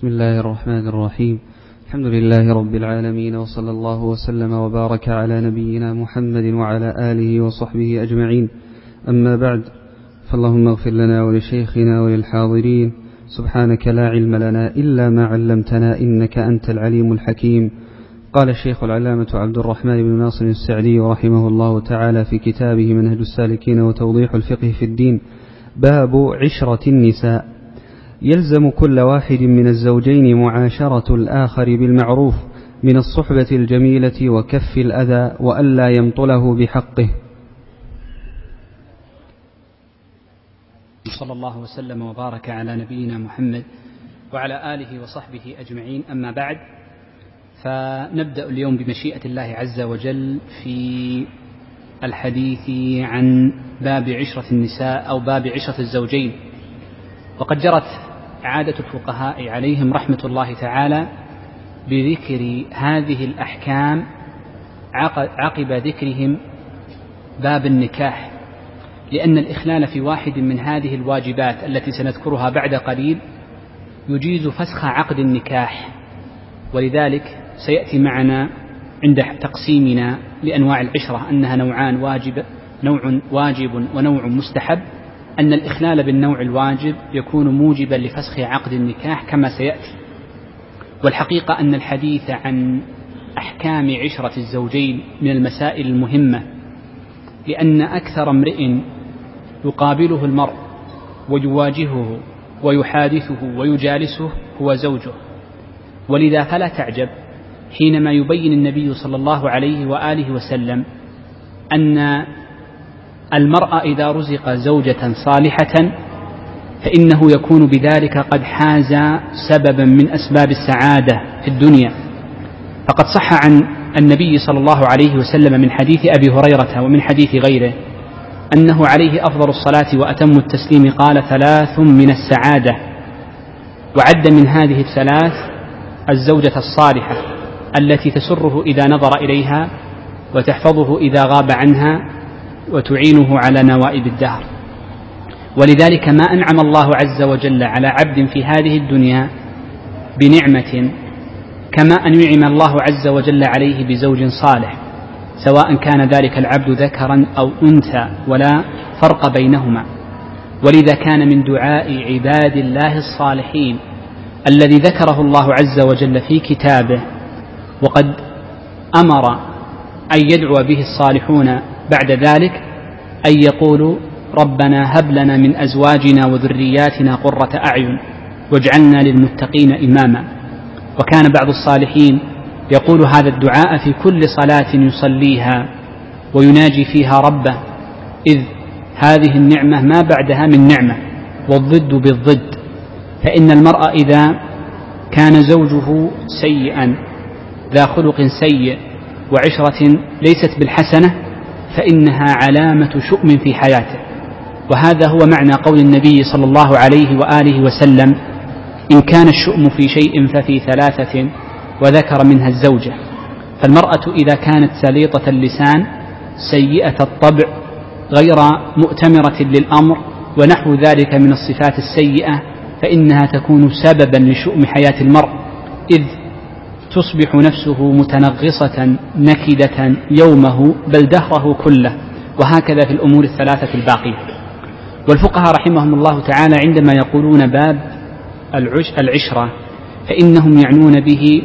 بسم الله الرحمن الرحيم. الحمد لله رب العالمين وصلى الله وسلم وبارك على نبينا محمد وعلى آله وصحبه أجمعين. أما بعد فاللهم اغفر لنا ولشيخنا وللحاضرين. سبحانك لا علم لنا إلا ما علمتنا إنك أنت العليم الحكيم. قال الشيخ العلامة عبد الرحمن بن ناصر السعدي رحمه الله تعالى في كتابه منهج السالكين وتوضيح الفقه في الدين. باب عشرة النساء. يلزم كل واحد من الزوجين معاشرة الآخر بالمعروف من الصحبة الجميلة وكف الأذى وألا يمطله بحقه. صلى الله وسلم وبارك على نبينا محمد وعلى آله وصحبه أجمعين. أما بعد فنبدأ اليوم بمشيئة الله عز وجل في الحديث عن باب عشرة النساء أو باب عشرة الزوجين. وقد جرت عادة الفقهاء عليهم رحمة الله تعالى بذكر هذه الأحكام عقب ذكرهم باب النكاح لأن الإخلال في واحد من هذه الواجبات التي سنذكرها بعد قليل يجيز فسخ عقد النكاح ولذلك سيأتي معنا عند تقسيمنا لأنواع العشرة أنها نوعان واجب نوع واجب ونوع مستحب. أن الإخلال بالنوع الواجب يكون موجبا لفسخ عقد النكاح كما سيأتي. والحقيقة أن الحديث عن أحكام عشرة الزوجين من المسائل المهمة لأن أكثر امرئ يقابله المرء ويواجهه ويحادثه ويجالسه هو زوجه. ولذا فلا تعجب حينما يبين النبي صلى الله عليه وآله وسلم أن المرء إذا رزق زوجة صالحة فإنه يكون بذلك قد حاز سببا من أسباب السعادة في الدنيا. فقد صح عن النبي صلى الله عليه وسلم من حديث أبي هريرة ومن حديث غيره أنه عليه أفضل الصلاة وأتم التسليم قال ثلاث من السعادة. وعد من هذه الثلاث الزوجة الصالحة التي تسره إذا نظر إليها وتحفظه إذا غاب عنها وتعينه على نوائب الدهر. ولذلك ما أنعم الله عز وجل على عبد في هذه الدنيا بنعمة كما أن ينعم الله عز وجل عليه بزوج صالح سواء كان ذلك العبد ذكرا أو أنثى ولا فرق بينهما. ولذا كان من دعاء عباد الله الصالحين الذي ذكره الله عز وجل في كتابه وقد أمر أن يدعو به الصالحون بعد ذلك أن يقولوا ربنا هب لنا من أزواجنا وذرياتنا قرة أعين واجعلنا للمتقين إماما. وكان بعض الصالحين يقول هذا الدعاء في كل صلاة يصليها ويناجي فيها ربه إذ هذه النعمة ما بعدها من نعمة والضد بالضد. فإن المرء إذا كان زوجه سيئا ذا خلق سيء وعشرة ليست بالحسنة فإنها علامة شؤم في حياته. وهذا هو معنى قول النبي صلى الله عليه وآله وسلم إن كان الشؤم في شيء ففي ثلاثة وذكر منها الزوجة فالمرأة إذا كانت سليطة اللسان سيئة الطبع غير مؤتمرة للأمر ونحو ذلك من الصفات السيئة فإنها تكون سببا لشؤم حياة المرء إذ تصبح نفسه متنغصة نكدة يومه بل دهره كله. وهكذا في الأمور الثلاثة الباقية. والفقهاء رحمهم الله تعالى عندما يقولون باب العش العشرة فإنهم يعنون به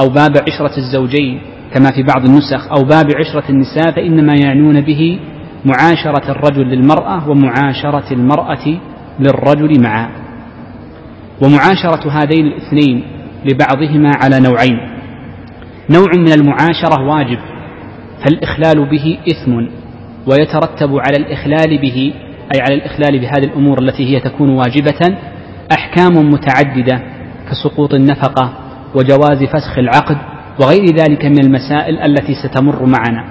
أو باب عشرة الزوجين كما في بعض النسخ أو باب عشرة النساء فإنما يعنون به معاشرة الرجل للمرأة ومعاشرة المرأة للرجل معا ومعاشرة هذين الاثنين لبعضهما على نوعين. نوع من المعاشرة واجب فالإخلال به إثم ويترتب على الإخلال به أي على الإخلال بهذه الأمور التي هي تكون واجبة أحكام متعددة كسقوط النفقة وجواز فسخ العقد وغير ذلك من المسائل التي ستمر معنا.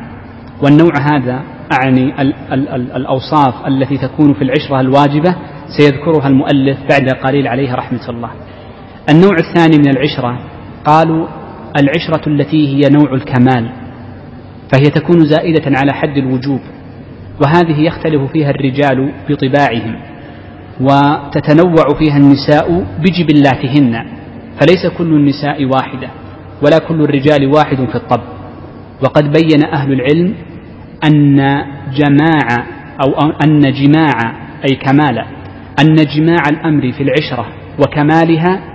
والنوع هذا أعني ال ال ال الأوصاف التي تكون في العشرة الواجبة سيذكرها المؤلف بعد قليل عليه رحمة الله. النوع الثاني من العشرة قالوا العشرة التي هي نوع الكمال فهي تكون زائدة على حد الوجوب وهذه يختلف فيها الرجال بطباعهم وتتنوع فيها النساء بجبلاتهن فليس كل النساء واحدة ولا كل الرجال واحد في الطب. وقد بين أهل العلم أن جماع أو أن جماع أي كمال أن جماع الأمر في العشرة وكمالها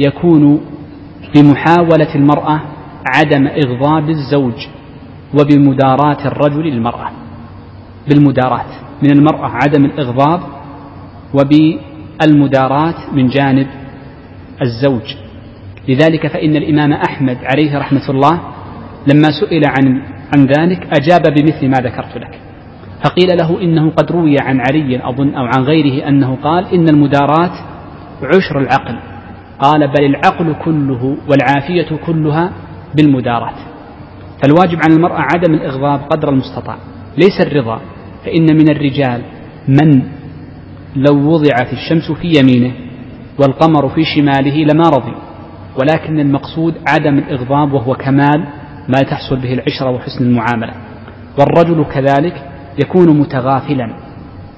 يكون بمحاولة المرأة عدم إغضاب الزوج وبمداراة الرجل للمرأة بالمداراة من المرأة عدم الإغضاب وبالمداراة من جانب الزوج. لذلك فإن الإمام أحمد عليه رحمة الله لما سئل عن عن ذلك أجاب بمثل ما ذكرت لك. فقيل له إنه قد روي عن علي أظن أو عن غيره أنه قال إن المداراة عشر العقل. قال بل العقل كله والعافية كلها بالمداراة فالواجب على المرأة عدم الإغضاب قدر المستطاع ليس الرضا فإن من الرجال من لو وضعت الشمس في يمينه والقمر في شماله لما رضي. ولكن المقصود عدم الإغضاب وهو كمال ما تحصل به العشرة وحسن المعاملة. والرجل كذلك يكون متغافلا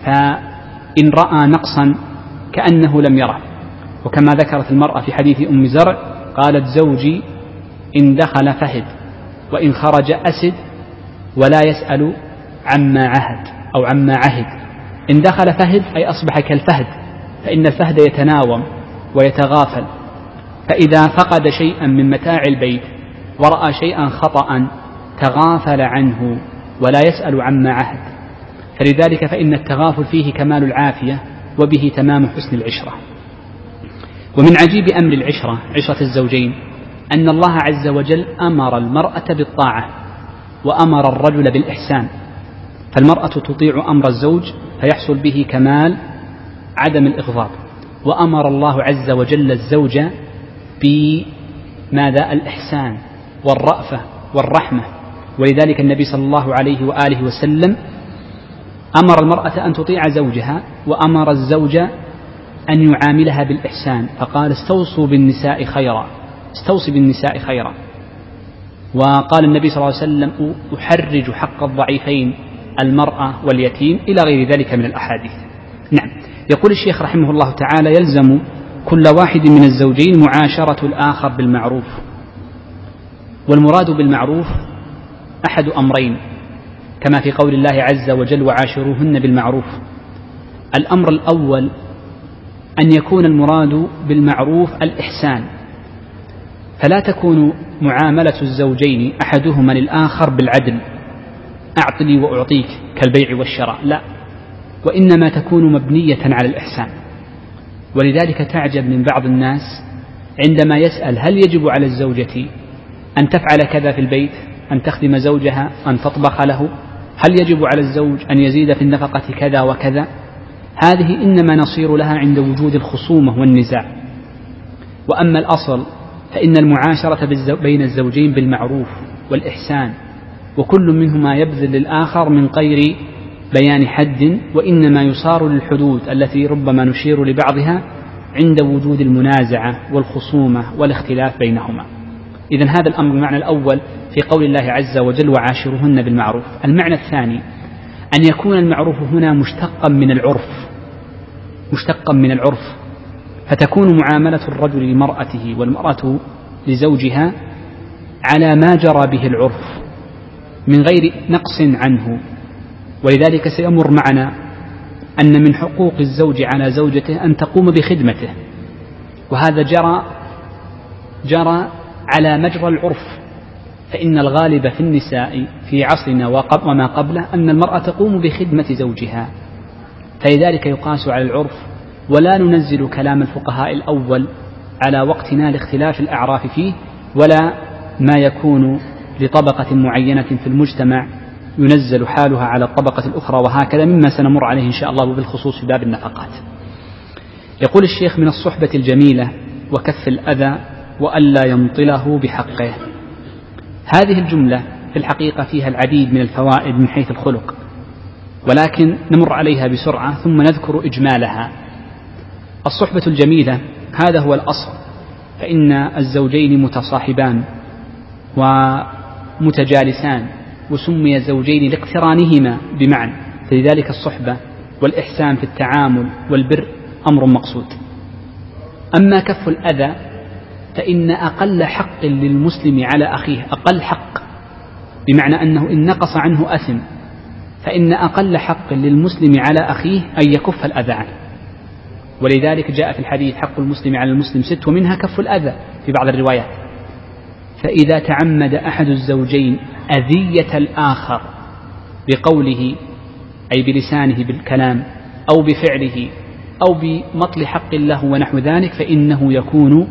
فإن رأى نقصا كأنه لم يره. وكما ذكرت المرأة في حديث أم زرع قالت زوجي إن دخل فهد وإن خرج أسد ولا يسأل عما عهد أو عما عهد. إن دخل فهد أي أصبح كالفهد فإن الفهد يتناوم ويتغافل. فإذا فقد شيئا من متاع البيت ورأى شيئا خطأ تغافل عنه ولا يسأل عما عهد. فلذلك فإن التغافل فيه كمال العافية وبه تمام حسن العشرة. ومن عجيب أمر العشرة عشرة الزوجين أن الله عز وجل أمر المرأة بالطاعة وأمر الرجل بالإحسان. فالمرأة تطيع أمر الزوج فيحصل به كمال عدم الإغضاب. وأمر الله عز وجل الزوج بماذا؟ الإحسان والرأفة والرحمة. ولذلك النبي صلى الله عليه وآله وسلم أمر المرأة أن تطيع زوجها وأمر الزوج أن يعاملها بالإحسان. فقال استوصوا بالنساء خيرا. استوصي بالنساء خيرا. وقال النبي صلى الله عليه وسلم أحرج حق الضعيفين المرأة واليتيم إلى غير ذلك من الأحاديث. نعم. يقول الشيخ رحمه الله تعالى يلزم كل واحد من الزوجين معاشرة الآخر بالمعروف. والمراد بالمعروف أحد أمرين كما في قول الله عز وجل وعاشروهن بالمعروف. الأمر الأول أن يكون المراد بالمعروف الإحسان. فلا تكون معاملة الزوجين أحدهما للآخر بالعدل. أعطني وأعطيك كالبيع والشراء. لا وإنما تكون مبنية على الإحسان. ولذلك تعجب من بعض الناس عندما يسأل هل يجب على الزوجة أن تفعل كذا في البيت أن تخدم زوجها أن تطبخ له؟ هل يجب على الزوج أن يزيد في النفقة كذا وكذا؟ هذه إنما نصير لها عند وجود الخصومة والنزاع. وأما الأصل فإن المعاشرة بين الزوجين بالمعروف والإحسان وكل منهما يبذل للآخر من غير بيان حد وإنما يصار للحدود التي ربما نشير لبعضها عند وجود المنازعة والخصومة والاختلاف بينهما. إذا هذا الأمر المعنى الأول في قول الله عز وجل وعاشرهن بالمعروف. المعنى الثاني أن يكون المعروف هنا مشتقا من العرف. مشتقا من العرف فتكون معاملة الرجل لمرأته والمرأة لزوجها على ما جرى به العرف من غير نقص عنه. ولذلك سيمر معنا أن من حقوق الزوج على زوجته أن تقوم بخدمته وهذا جرى جرى على مجرى العرف. فإن الغالب في النساء في عصرنا وما قبله أن المرأة تقوم بخدمة زوجها. فلذلك يقاس على العرف ولا ننزل كلام الفقهاء الأول على وقتنا لاختلاف الأعراف فيه ولا ما يكون لطبقة معينة في المجتمع ينزل حالها على الطبقة الأخرى وهكذا مما سنمر عليه إن شاء الله بالخصوص في باب النفقات. يقول الشيخ من الصحبة الجميلة وكف الأذى وألا يمطله بحقه. هذه الجملة في الحقيقة فيها العديد من الفوائد من حيث الخلق. ولكن نمر عليها بسرعة ثم نذكر إجمالها. الصحبة الجميلة هذا هو الأصل فإن الزوجين متصاحبان ومتجالسان وسمي زوجين لاقترانهما بمعنى فلذلك الصحبة والإحسان في التعامل والبر أمر مقصود. أما كف الأذى فإن أقل حق للمسلم على أخيه أقل حق بمعنى أنه إن نقص عنه أثم فإن أقل حق للمسلم على أخيه أن يكف الأذى عنه. ولذلك جاء في الحديث حق المسلم على المسلم ست ومنها كف الأذى في بعض الروايات. فإذا تعمد أحد الزوجين أذية الآخر بقوله أي بلسانه بالكلام أو بفعله أو بمطل حق له ونحو ذلك فإنه يكون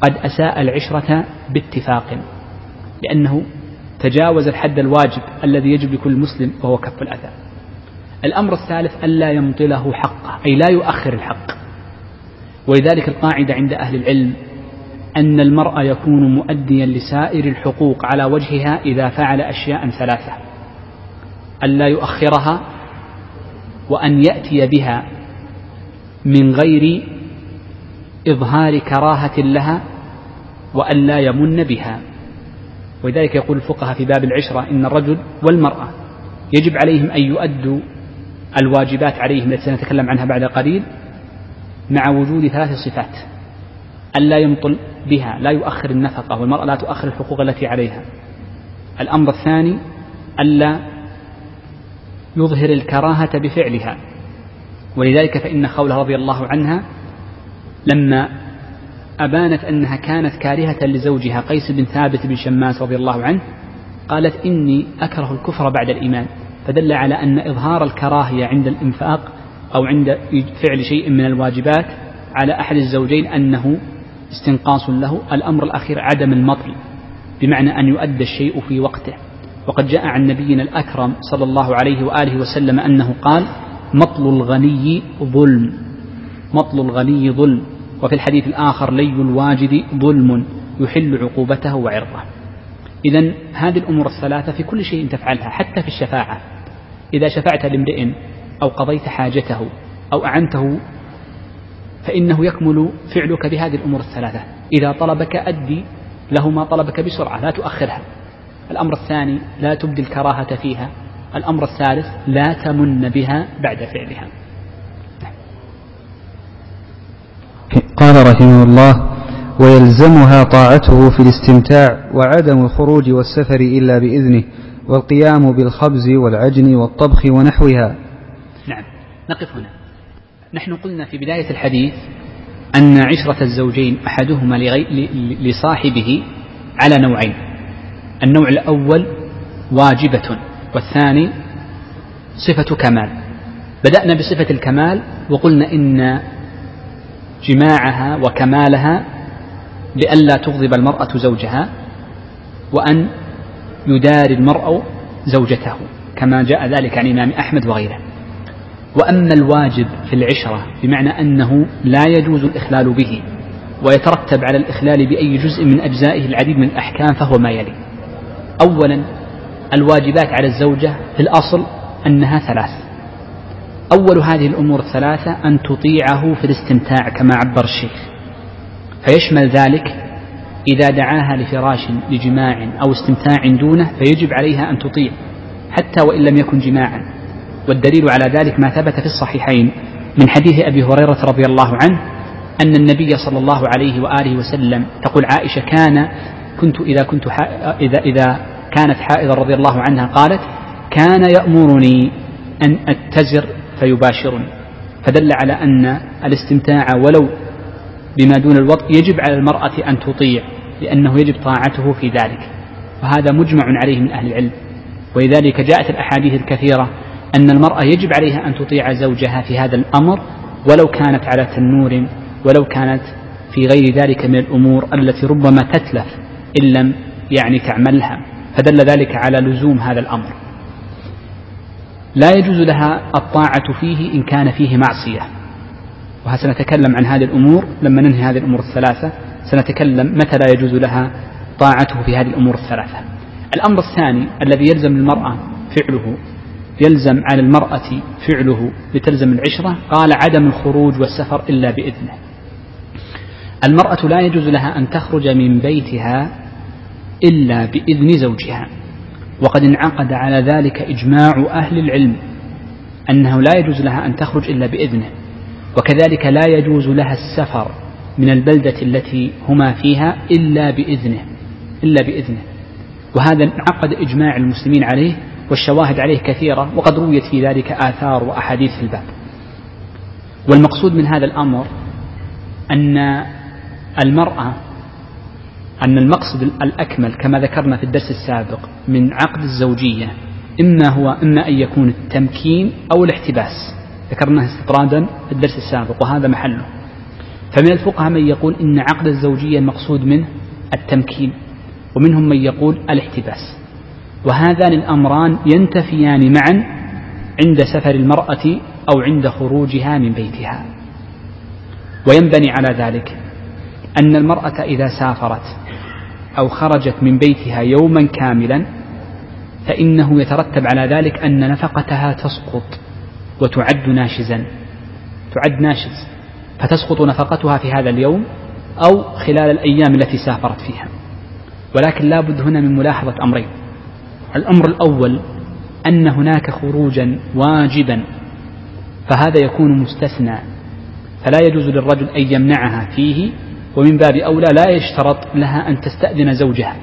قد أساء العشرة باتفاق لأنه تجاوز الحد الواجب الذي يجب لكل مسلم وهو كف الأذى. الأمر الثالث ألا يمطله حقه أي لا يؤخر الحق. ولذلك القاعدة عند أهل العلم أن المرء يكون مؤديا لسائر الحقوق على وجهها إذا فعل أشياء ثلاثة. ألا يؤخرها وأن يأتي بها من غير إظهار كراهة لها وأن لا يمن بها. ولذلك يقول الفقهاء في باب العشرة إن الرجل والمرأة يجب عليهم أن يؤدوا الواجبات عليهم التي سنتكلم عنها بعد قليل مع وجود ثلاث صفات. ألا يمطل بها لا يؤخر النفقة والمرأة لا تؤخر الحقوق التي عليها. الأمر الثاني ألا يظهر الكراهة بفعلها. ولذلك فإن خولة رضي الله عنها لما أبانت أنها كانت كارهة لزوجها قيس بن ثابت بن شماس رضي الله عنه قالت إني أكره الكفر بعد الإيمان فدل على أن إظهار الكراهية عند الإنفاق أو عند فعل شيء من الواجبات على أحد الزوجين أنه استنقاص له الأمر الأخير عدم المطل بمعنى أن يؤدى الشيء في وقته. وقد جاء عن نبينا الأكرم صلى الله عليه وآله وسلم أنه قال مطل الغني ظلم مطل الغني ظلم. وفي الحديث الآخر لي الواجد ظلم يحل عقوبته وعرضه. إذا هذه الأمور الثلاثة في كل شيء تفعلها حتى في الشفاعة. إذا شفعت لامرئ أو قضيت حاجته أو أعنته فإنه يكمل فعلك بهذه الأمور الثلاثة. إذا طلبك أدي له ما طلبك بسرعة لا تؤخرها. الأمر الثاني لا تبدي الكراهة فيها. الأمر الثالث لا تمن بها بعد فعلها. قال رحمه الله ويلزمها طاعته في الاستمتاع وعدم الخروج والسفر إلا بإذنه والقيام بالخبز والعجن والطبخ ونحوها. نعم نقف هنا. نحن قلنا في بداية الحديث أن عشرة الزوجين أحدهما لصاحبه على نوعين. النوع الأول واجبة والثاني صفة كمال. بدأنا بصفة الكمال وقلنا إن جماعها وكمالها بألا تغضب المرأة زوجها وأن يداري المرء زوجته كما جاء ذلك عن الإمام أحمد وغيره. وأما الواجب في العشرة بمعنى أنه لا يجوز الإخلال به ويترتب على الإخلال بأي جزء من أجزائه العديد من الأحكام فهو ما يلي. أولا الواجبات على الزوجة في الأصل أنها ثلاث. أول هذه الأمور الثلاثة أن تطيعه في الاستمتاع كما عبر الشيخ. فيشمل ذلك إذا دعاها لفراش لجماع أو استمتاع دونه فيجب عليها أن تطيع حتى وإن لم يكن جماعا. والدليل على ذلك ما ثبت في الصحيحين من حديث أبي هريرة رضي الله عنه أن النبي صلى الله عليه وآله وسلم تقول عائشة كان كنت إذا كنت إذا إذا كانت حائضة رضي الله عنها قالت كان يأمرني أن أتزر فيباشرني فدل على أن الاستمتاع ولو بما دون الوطء يجب على المرأة أن تطيع لأنه يجب طاعته في ذلك. وهذا مجمع عليه من أهل العلم. ولذلك جاءت الأحاديث الكثيرة أن المرأة يجب عليها أن تطيع زوجها في هذا الأمر ولو كانت على تنور ولو كانت في غير ذلك من الأمور التي ربما تتلف إن لم يعني تعملها. فدل ذلك على لزوم هذا الأمر. لا يجوز لها الطاعة فيه إن كان فيه معصية. وسنتكلم عن هذه الأمور. لما ننهي هذه الأمور الثلاثة سنتكلم متى لا يجوز لها طاعته في هذه الأمور الثلاثة. الأمر الثاني الذي يلزم المرأة فعله يلزم على المرأة فعله لتلزم العشرة قال عدم الخروج والسفر إلا بإذنه. المرأة لا يجوز لها أن تخرج من بيتها إلا بإذن زوجها. وقد انعقد على ذلك إجماع أهل العلم أنه لا يجوز لها أن تخرج إلا بإذنه وكذلك لا يجوز لها السفر من البلدة التي هما فيها إلا بإذنه إلا بإذنه. وهذا انعقد إجماع المسلمين عليه والشواهد عليه كثيرة وقد رويت في ذلك آثار وأحاديث في الباب. والمقصود من هذا الأمر أن المرأة أن المقصد الأكمل كما ذكرنا في الدرس السابق من عقد الزوجية إما هو إما أن يكون التمكين أو الاحتباس. ذكرناه استطرادا في الدرس السابق وهذا محله. فمن الفقهاء من يقول إن عقد الزوجية المقصود منه التمكين ومنهم من يقول الاحتباس. وهذان الأمران ينتفيان معا عند سفر المرأة أو عند خروجها من بيتها. وينبني على ذلك أن المرأة إذا سافرت أو خرجت من بيتها يوما كاملا فإنه يترتب على ذلك أن نفقتها تسقط وتعد ناشزا تعد ناشز فتسقط نفقتها في هذا اليوم أو خلال الأيام التي سافرت فيها. ولكن لا بد هنا من ملاحظة أمرين. الأمر الأول أن هناك خروجا واجبا فهذا يكون مستثنى فلا يجوز للرجل أن يمنعها فيه ومن باب أولى لا يشترط لها أن تستأذن زوجها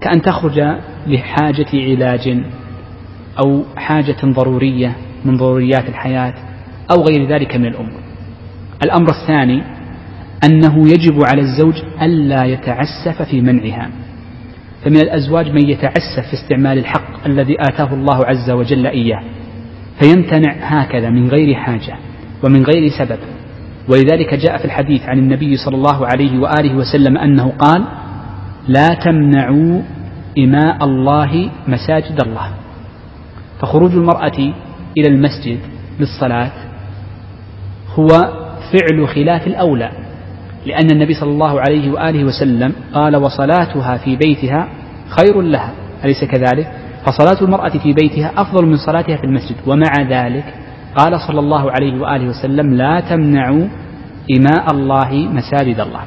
كأن تخرج لحاجة علاج أو حاجة ضرورية من ضروريات الحياة أو غير ذلك من الأمور. الأمر الثاني أنه يجب على الزوج ألا يتعسف في منعها. فمن الأزواج من يتعسف في استعمال الحق الذي آتاه الله عز وجل إياه فيمتنع هكذا من غير حاجة ومن غير سبب. ولذلك جاء في الحديث عن النبي صلى الله عليه وآله وسلم أنه قال لا تمنعوا إماء الله مساجد الله. فخروج المرأة إلى المسجد للصلاة هو فعل خلاف الأولى لأن النبي صلى الله عليه وآله وسلم قال وصلاتها في بيتها خير لها أليس كذلك؟ فصلاة المرأة في بيتها أفضل من صلاتها في المسجد ومع ذلك قال صلى الله عليه وآله وسلم لا تمنعوا إماء الله مساجد الله.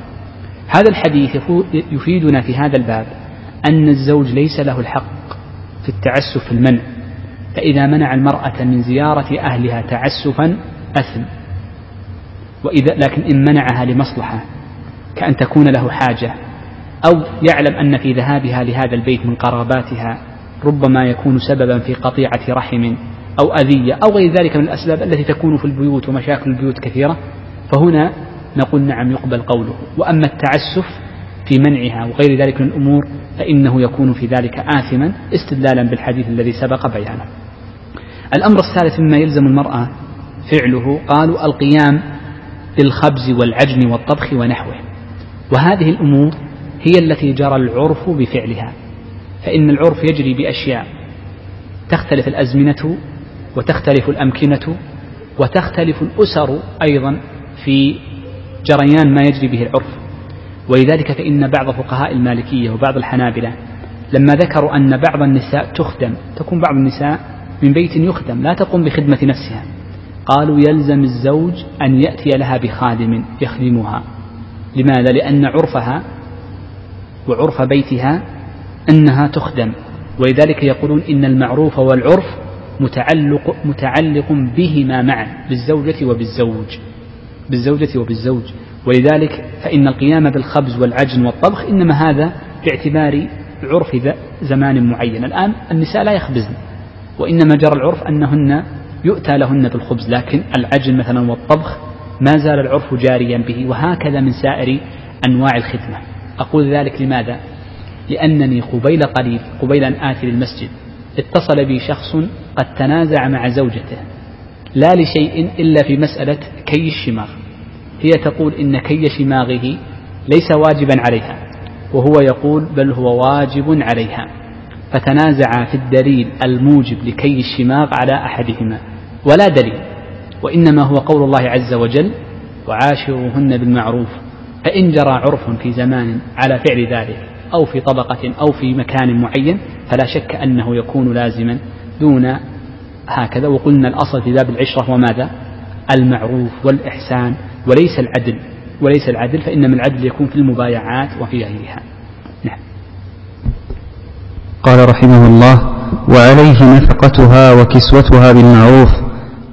هذا الحديث يفيدنا في هذا الباب أن الزوج ليس له الحق في التعسف في المنع فإذا منع المرأة من زيارة أهلها تعسفا أثم. وإذا لكن إن منعها لمصلحة كأن تكون له حاجة أو يعلم أن في ذهابها لهذا البيت من قراباتها ربما يكون سببا في قطيعة رحم أو أذية أو غير ذلك من الأسباب التي تكون في البيوت ومشاكل البيوت كثيرة فهنا نقول نعم يقبل قوله. وأما التعسف في منعها وغير ذلك من الأمور فإنه يكون في ذلك آثما استدلالا بالحديث الذي سبق بيانه. الأمر الثالث مما يلزم المرأة فعله قالوا القيام بالخبز والعجن والطبخ ونحوه. وهذه الأمور هي التي جرى العرف بفعلها فإن العرف يجري بأشياء تختلف الأزمنة وتختلف الأمكنة وتختلف الأسر أيضا في جريان ما يجري به العرف. ولذلك فإن بعض فقهاء المالكية وبعض الحنابلة لما ذكروا أن بعض النساء تخدم تكون بعض النساء من بيت يخدم لا تقوم بخدمة نفسها. قالوا يلزم الزوج أن يأتي لها بخادم يخدمها. لماذا؟ لأن عرفها وعرف بيتها أنها تخدم. ولذلك يقولون إن المعروف والعرف متعلق متعلق بهما معا بالزوجة وبالزوج بالزوجة وبالزوج. ولذلك فإن القيام بالخبز والعجن والطبخ إنما هذا باعتبار عرف زمان معين. الآن النساء لا يخبزن وإنما جرى العرف أنهن يؤتى لهن بالخبز لكن العجن مثلا والطبخ ما زال العرف جاريا به وهكذا من سائر أنواع الخدمة. أقول ذلك لماذا؟ لأنني قبيل قليل قبيل أن آتي للمسجد. اتصل بي شخص قد تنازع مع زوجته لا لشيء إلا في مسألة كي الشماغ. هي تقول إن كي شماغه ليس واجبا عليها وهو يقول بل هو واجب عليها. فتنازعا في الدليل الموجب لكي الشماغ على أحدهما ولا دليل وإنما هو قول الله عز وجل وعاشروهن بالمعروف فإن جرى عرف في زمان على فعل ذلك. أو في طبقة أو في مكان معين فلا شك أنه يكون لازما دون هكذا. وقلنا الأصل في باب العشرة هو ماذا؟ المعروف والإحسان وليس العدل. وليس العدل فإنما العدل يكون في المبايعات وفي غيرها. نعم. قال رحمه الله وعليه نفقتها وكسوتها بالمعروف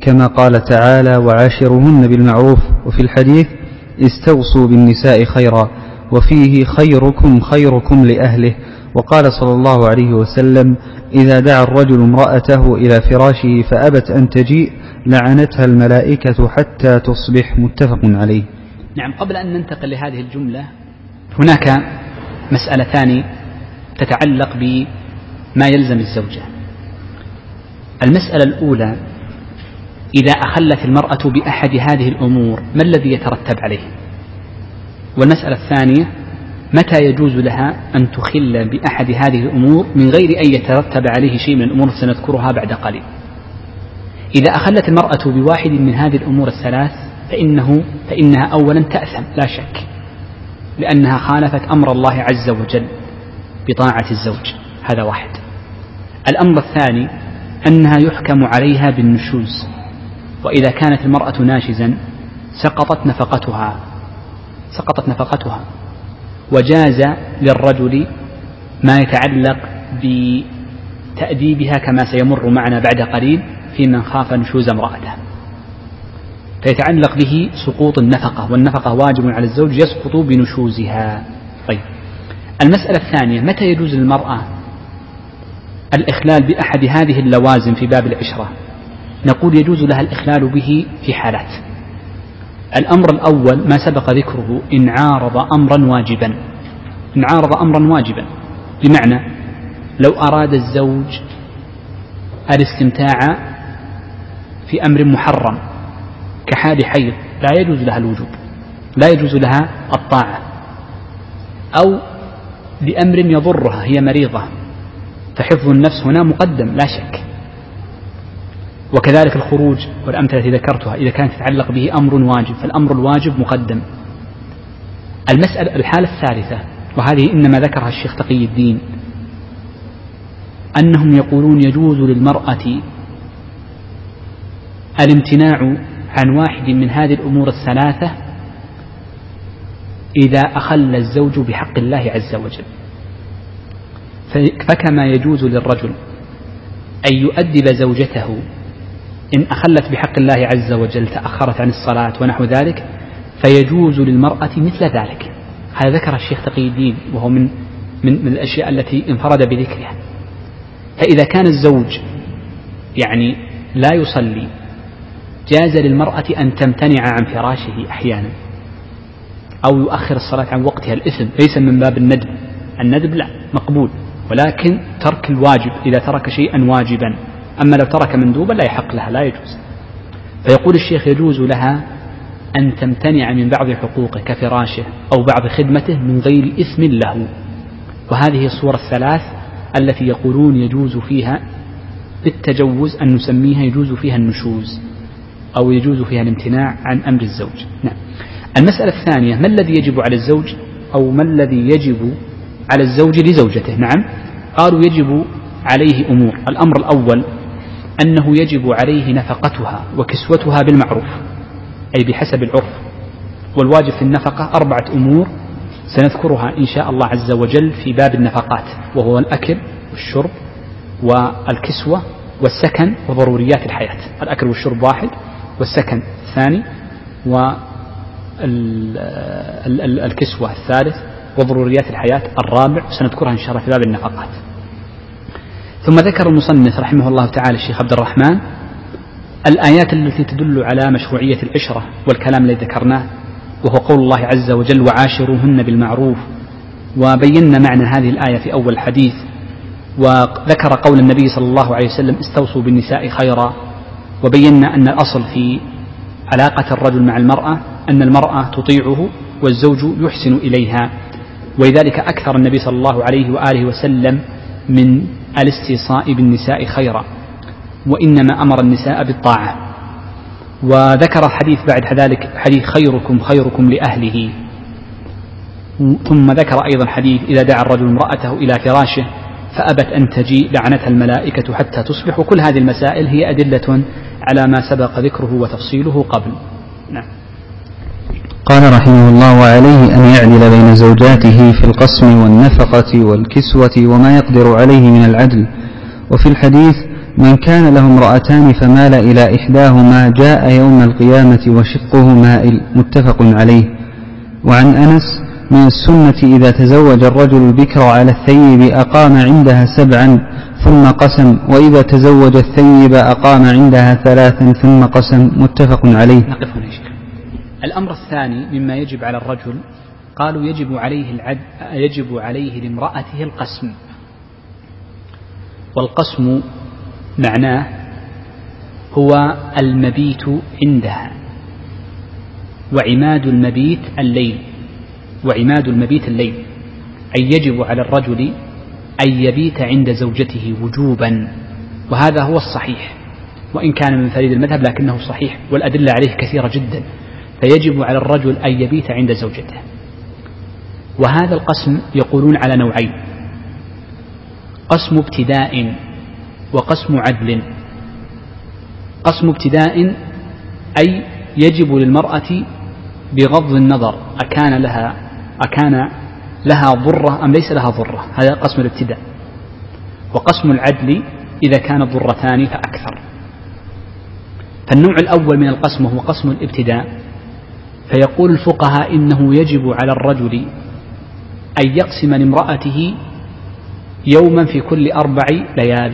كما قال تعالى وعاشرهن بالمعروف وفي الحديث استوصوا بالنساء خيرا وفيه خيركم خيركم لأهله. وقال صلى الله عليه وسلم إذا دعا الرجل امرأته إلى فراشه فأبت أن تجيء لعنتها الملائكة حتى تصبح متفق عليه. نعم قبل أن ننتقل لهذه الجملة هناك مسألتان تتعلق بما يلزم الزوجة. المسألة الأولى إذا أخلت المرأة بأحد هذه الأمور ما الذي يترتب عليه؟ والمسألة الثانية متى يجوز لها أن تخل بأحد هذه الأمور من غير أن يترتب عليه شيء من الأمور سنذكرها بعد قليل؟ إذا أخلت المرأة بواحد من هذه الأمور الثلاث فإنه فإنها أولا تأثم لا شك لأنها خالفت أمر الله عز وجل بطاعة الزوج. هذا واحد. الأمر الثاني أنها يحكم عليها بالنشوز. وإذا كانت المرأة ناشزا سقطت نفقتها. سقطت نفقتها. وجاز للرجل ما يتعلق بتأديبها كما سيمر معنا بعد قليل في من خاف نشوز امرأته. فيتعلق به سقوط النفقة والنفقة واجب على الزوج يسقط بنشوزها. طيب. المسألة الثانية متى يجوز للمرأة الإخلال بأحد هذه اللوازم في باب العشرة؟ نقول يجوز لها الإخلال به في حالات. الأمر الأول ما سبق ذكره إن عارض أمرا واجبا. إن عارض أمرا واجبا. بمعنى لو أراد الزوج الاستمتاع في أمر محرم كحال حيض لا يجوز لها الوجوب لا يجوز لها الطاعة. أو لأمر يضرها هي مريضة فحفظ النفس هنا مقدم لا شك. وكذلك الخروج والأمثلة التي ذكرتها إذا كانت تتعلق به أمر واجب فالأمر الواجب مقدم. المسألة الحالة الثالثة وهذه إنما ذكرها الشيخ تقي الدين أنهم يقولون يجوز للمرأة الامتناع عن واحد من هذه الأمور الثلاثة إذا أخل الزوج بحق الله عز وجل. فكما يجوز للرجل أن يؤدب زوجته إن أخلت بحق الله عز وجل تأخرت عن الصلاة ونحو ذلك فيجوز للمرأة مثل ذلك. هذا ذكر الشيخ تقي الدين وهو من من, من الأشياء التي انفرد بذكرها. فإذا كان الزوج يعني لا يصلي جاز للمرأة أن تمتنع عن فراشه أحيانا أو يؤخر الصلاة عن وقتها. الإثم ليس من باب الندب الندب لا مقبول. ولكن ترك الواجب إذا ترك شيئا واجبا. أما لو ترك مندوبا لا يحق لها لا يجوز. فيقول الشيخ يجوز لها أن تمتنع من بعض حقوقه كفراشه أو بعض خدمته من غير إثم له. وهذه الصور الثلاث التي يقولون يجوز فيها بالتجوز أن نسميها يجوز فيها النشوز أو يجوز فيها الامتناع عن أمر الزوج. نعم. المسألة الثانية ما الذي يجب على الزوج أو ما الذي يجب على الزوج لزوجته؟ نعم. قالوا يجب عليه أمور. الأمر الأول أنه يجب عليه نفقتها وكسوتها بالمعروف أي بحسب العرف. والواجب في النفقة أربعة أمور سنذكرها إن شاء الله عز وجل في باب النفقات وهو الأكل والشرب والكسوة والسكن وضروريات الحياة. الأكل والشرب واحد والسكن الثاني والكسوة الثالث وضروريات الحياة الرابع سنذكرها إن شاء الله في باب النفقات. ثم ذكر المصنف رحمه الله تعالى الشيخ عبد الرحمن الآيات التي تدل على مشروعية العشرة والكلام الذي ذكرناه وهو قول الله عز وجل وعاشروهن بالمعروف وبينا معنى هذه الآية في أول الحديث وذكر قول النبي صلى الله عليه وسلم استوصوا بالنساء خيرا وبينا أن الأصل في علاقة الرجل مع المرأة أن المرأة تطيعه والزوج يحسن إليها ولذلك أكثر النبي صلى الله عليه وآله وسلم من الاستيصاء بالنساء خيرا وإنما أمر النساء بالطاعة. وذكر الحديث بعد ذلك حديث خيركم خيركم لأهله. ثم ذكر أيضا حديث إذا دعا الرجل امرأته إلى فراشه فأبت أن تجيء لعنتها الملائكة حتى تصبح. وكل هذه المسائل هي أدلة على ما سبق ذكره وتفصيله قبل. نعم. قال رحمه الله وعليه أن يعدل بين زوجاته في القسم والنفقة والكسوة وما يقدر عليه من العدل. وفي الحديث من كان له امرأتان فمال إلى إحداهما جاء يوم القيامة وشقه مائل متفق عليه. وعن أنس من السنة إذا تزوج الرجل البكر على الثيب أقام عندها سبعا ثم قسم وإذا تزوج الثيب أقام عندها ثلاثا ثم قسم متفق عليه. الأمر الثاني مما يجب على الرجل قالوا يجب عليه العد يجب عليه لامرأته القسم. والقسم معناه هو المبيت عندها وعماد المبيت الليل وعماد المبيت الليل. أي يجب على الرجل أن يبيت عند زوجته وجوبا وهذا هو الصحيح. وإن كان من فريد المذهب لكنه صحيح والأدلة عليه كثيرة جدا. فيجب على الرجل أن يبيت عند زوجته. وهذا القسم يقولون على نوعين. قسم ابتداء وقسم عدل. قسم ابتداء أي يجب للمرأة بغض النظر أكان لها أكان لها ضرة أم ليس لها ضرة. هذا قسم الابتداء. وقسم العدل إذا كانت ضرتان فأكثر. فالنوع الأول من القسم هو قسم الابتداء. فيقول الفقهاء إنه يجب على الرجل أن يقسم لامرأته يوما في كل أربع ليال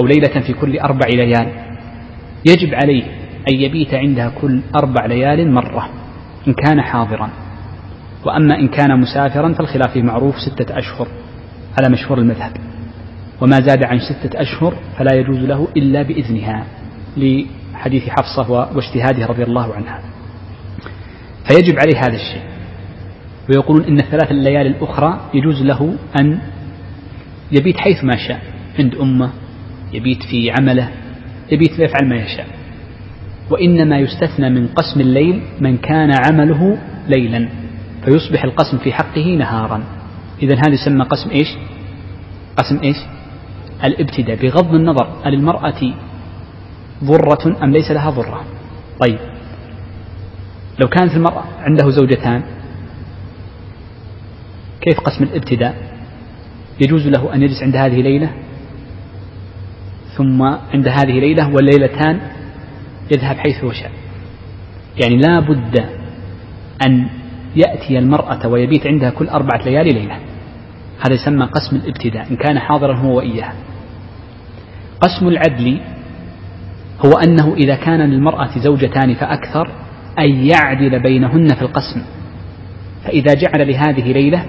أو ليلة في كل أربع ليال. يجب عليه أن يبيت عندها كل أربع ليال مرة إن كان حاضرا. وأما إن كان مسافرا فالخلاف معروف ستة أشهر على مشهور المذهب. وما زاد عن ستة أشهر فلا يجوز له إلا بإذنها لحديث حفصة واجتهادها رضي الله عنها. فيجب عليه هذا الشيء. ويقولون إن الثلاث الليالي الأخرى يجوز له أن يبيت حيث ما شاء عند أمه يبيت في عمله يبيت يفعل ما يشاء. وإنما يستثنى من قسم الليل من كان عمله ليلا فيصبح القسم في حقه نهارا. إذا هذا يسمى قسم إيش؟ قسم إيش؟ الابتداء بغض النظر للمرأة ضرة أم ليس لها ضرة طيب. لو كانت المرأة عنده زوجتان كيف قسم الابتداء؟ يجوز له أن يجلس عند هذه ليلة ثم عند هذه ليلة والليلتان يذهب حيث هو شاء. يعني لا بد أن يأتي المرأة ويبيت عندها كل أربعة ليالي ليلة. هذا يسمى قسم الابتداء إن كان حاضرا هو وإياها. قسم العدل هو أنه إذا كان للمرأة زوجتان فأكثر أن يعدل بينهن في القسم. فإذا جعل لهذه ليلة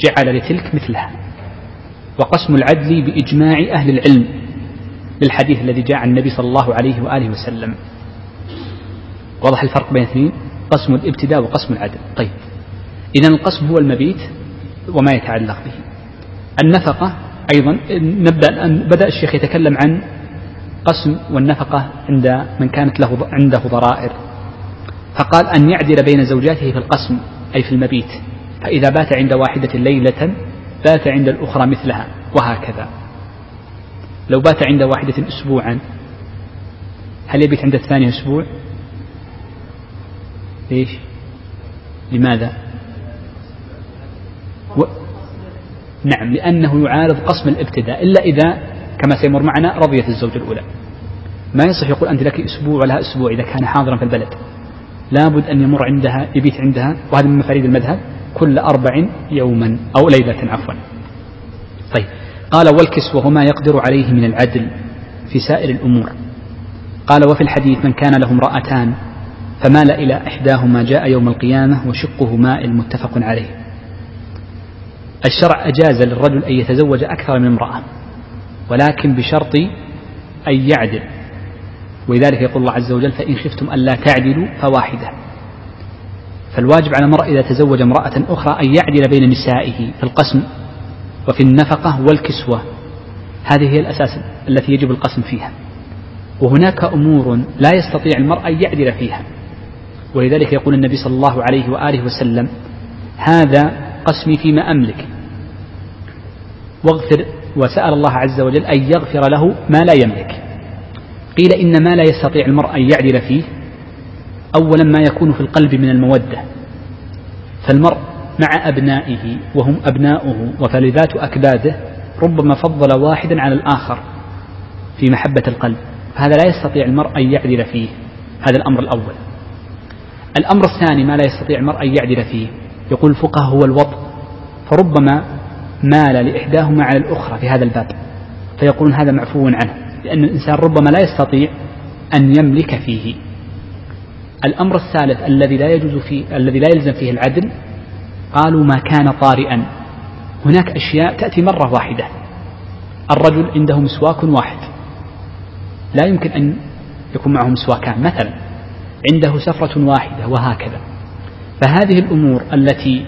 جعل لتلك مثلها. وقسم العدل بإجماع أهل العلم للحديث الذي جاء عن النبي صلى الله عليه وآله وسلم. واضح الفرق بين الاثنين قسم الابتداء وقسم العدل. طيب. إذا القسم هو المبيت وما يتعلق به. النفقة أيضا نبدأ بدأ الشيخ يتكلم عن قسم والنفقة عند من كانت له عنده ضرائر. فقال أن يعدل بين زوجاته في القسم أي في المبيت فإذا بات عند واحدة ليلة بات عند الأخرى مثلها وهكذا. لو بات عند واحدة أسبوعا هل يبيت عند الثانية أسبوع؟ ليش؟ لماذا؟ و... نعم لأنه يعارض قسم الابتداء إلا إذا كما سيمر معنا رضيت الزوجة الأولى. ما يصح يقول أنت لك أسبوع ولها أسبوع إذا كان حاضرا في البلد. لابد أن يمر عندها يبيت عندها وهذا من مفاريد المذهب كل أربع يوما أو ليلة عفوا. طيب. قال والكسوة وما يقدر عليه من العدل في سائر الأمور. قال وفي الحديث من كان له امرأتان فمال إلى إحداهما جاء يوم القيامة وشقه مائل متفق عليه. الشرع أجاز للرجل أن يتزوج أكثر من امرأة ولكن بشرط أن يعدل. ولذلك يقول الله عز وجل فإن خفتم ألا تعدلوا فواحدة. فالواجب على المرء إذا تزوج امرأة أخرى أن يعدل بين نسائه في القسم وفي النفقة والكسوة. هذه هي الأساس التي يجب القسم فيها. وهناك أمور لا يستطيع المرء أن يعدل فيها. ولذلك يقول النبي صلى الله عليه وآله وسلم هذا قسمي فيما أملك. واغفر وسأل الله عز وجل أن يغفر له ما لا يملك. قيل إن ما لا يستطيع المرء أن يعدل فيه أولا ما يكون في القلب من المودة فالمرء مع أبنائه وهم أبناؤه وفلذات أكباده ربما فضل واحدا على الآخر في محبة القلب هذا لا يستطيع المرء أن يعدل فيه هذا الأمر الأول. الأمر الثاني ما لا يستطيع المرء أن يعدل فيه يقول الفقهاء هو الوط فربما مال لإحداهما على الأخرى في هذا الباب فيقولون هذا معفو عنه. لأن الإنسان ربما لا يستطيع أن يملك فيه. الأمر الثالث الذي لا يجوز فيه الذي لا يلزم فيه العدل قالوا ما كان طارئا. هناك أشياء تأتي مرة واحدة. الرجل عنده مسواك واحد. لا يمكن أن يكون معه مسواكان. مثلا عنده سفرة واحدة وهكذا. فهذه الأمور التي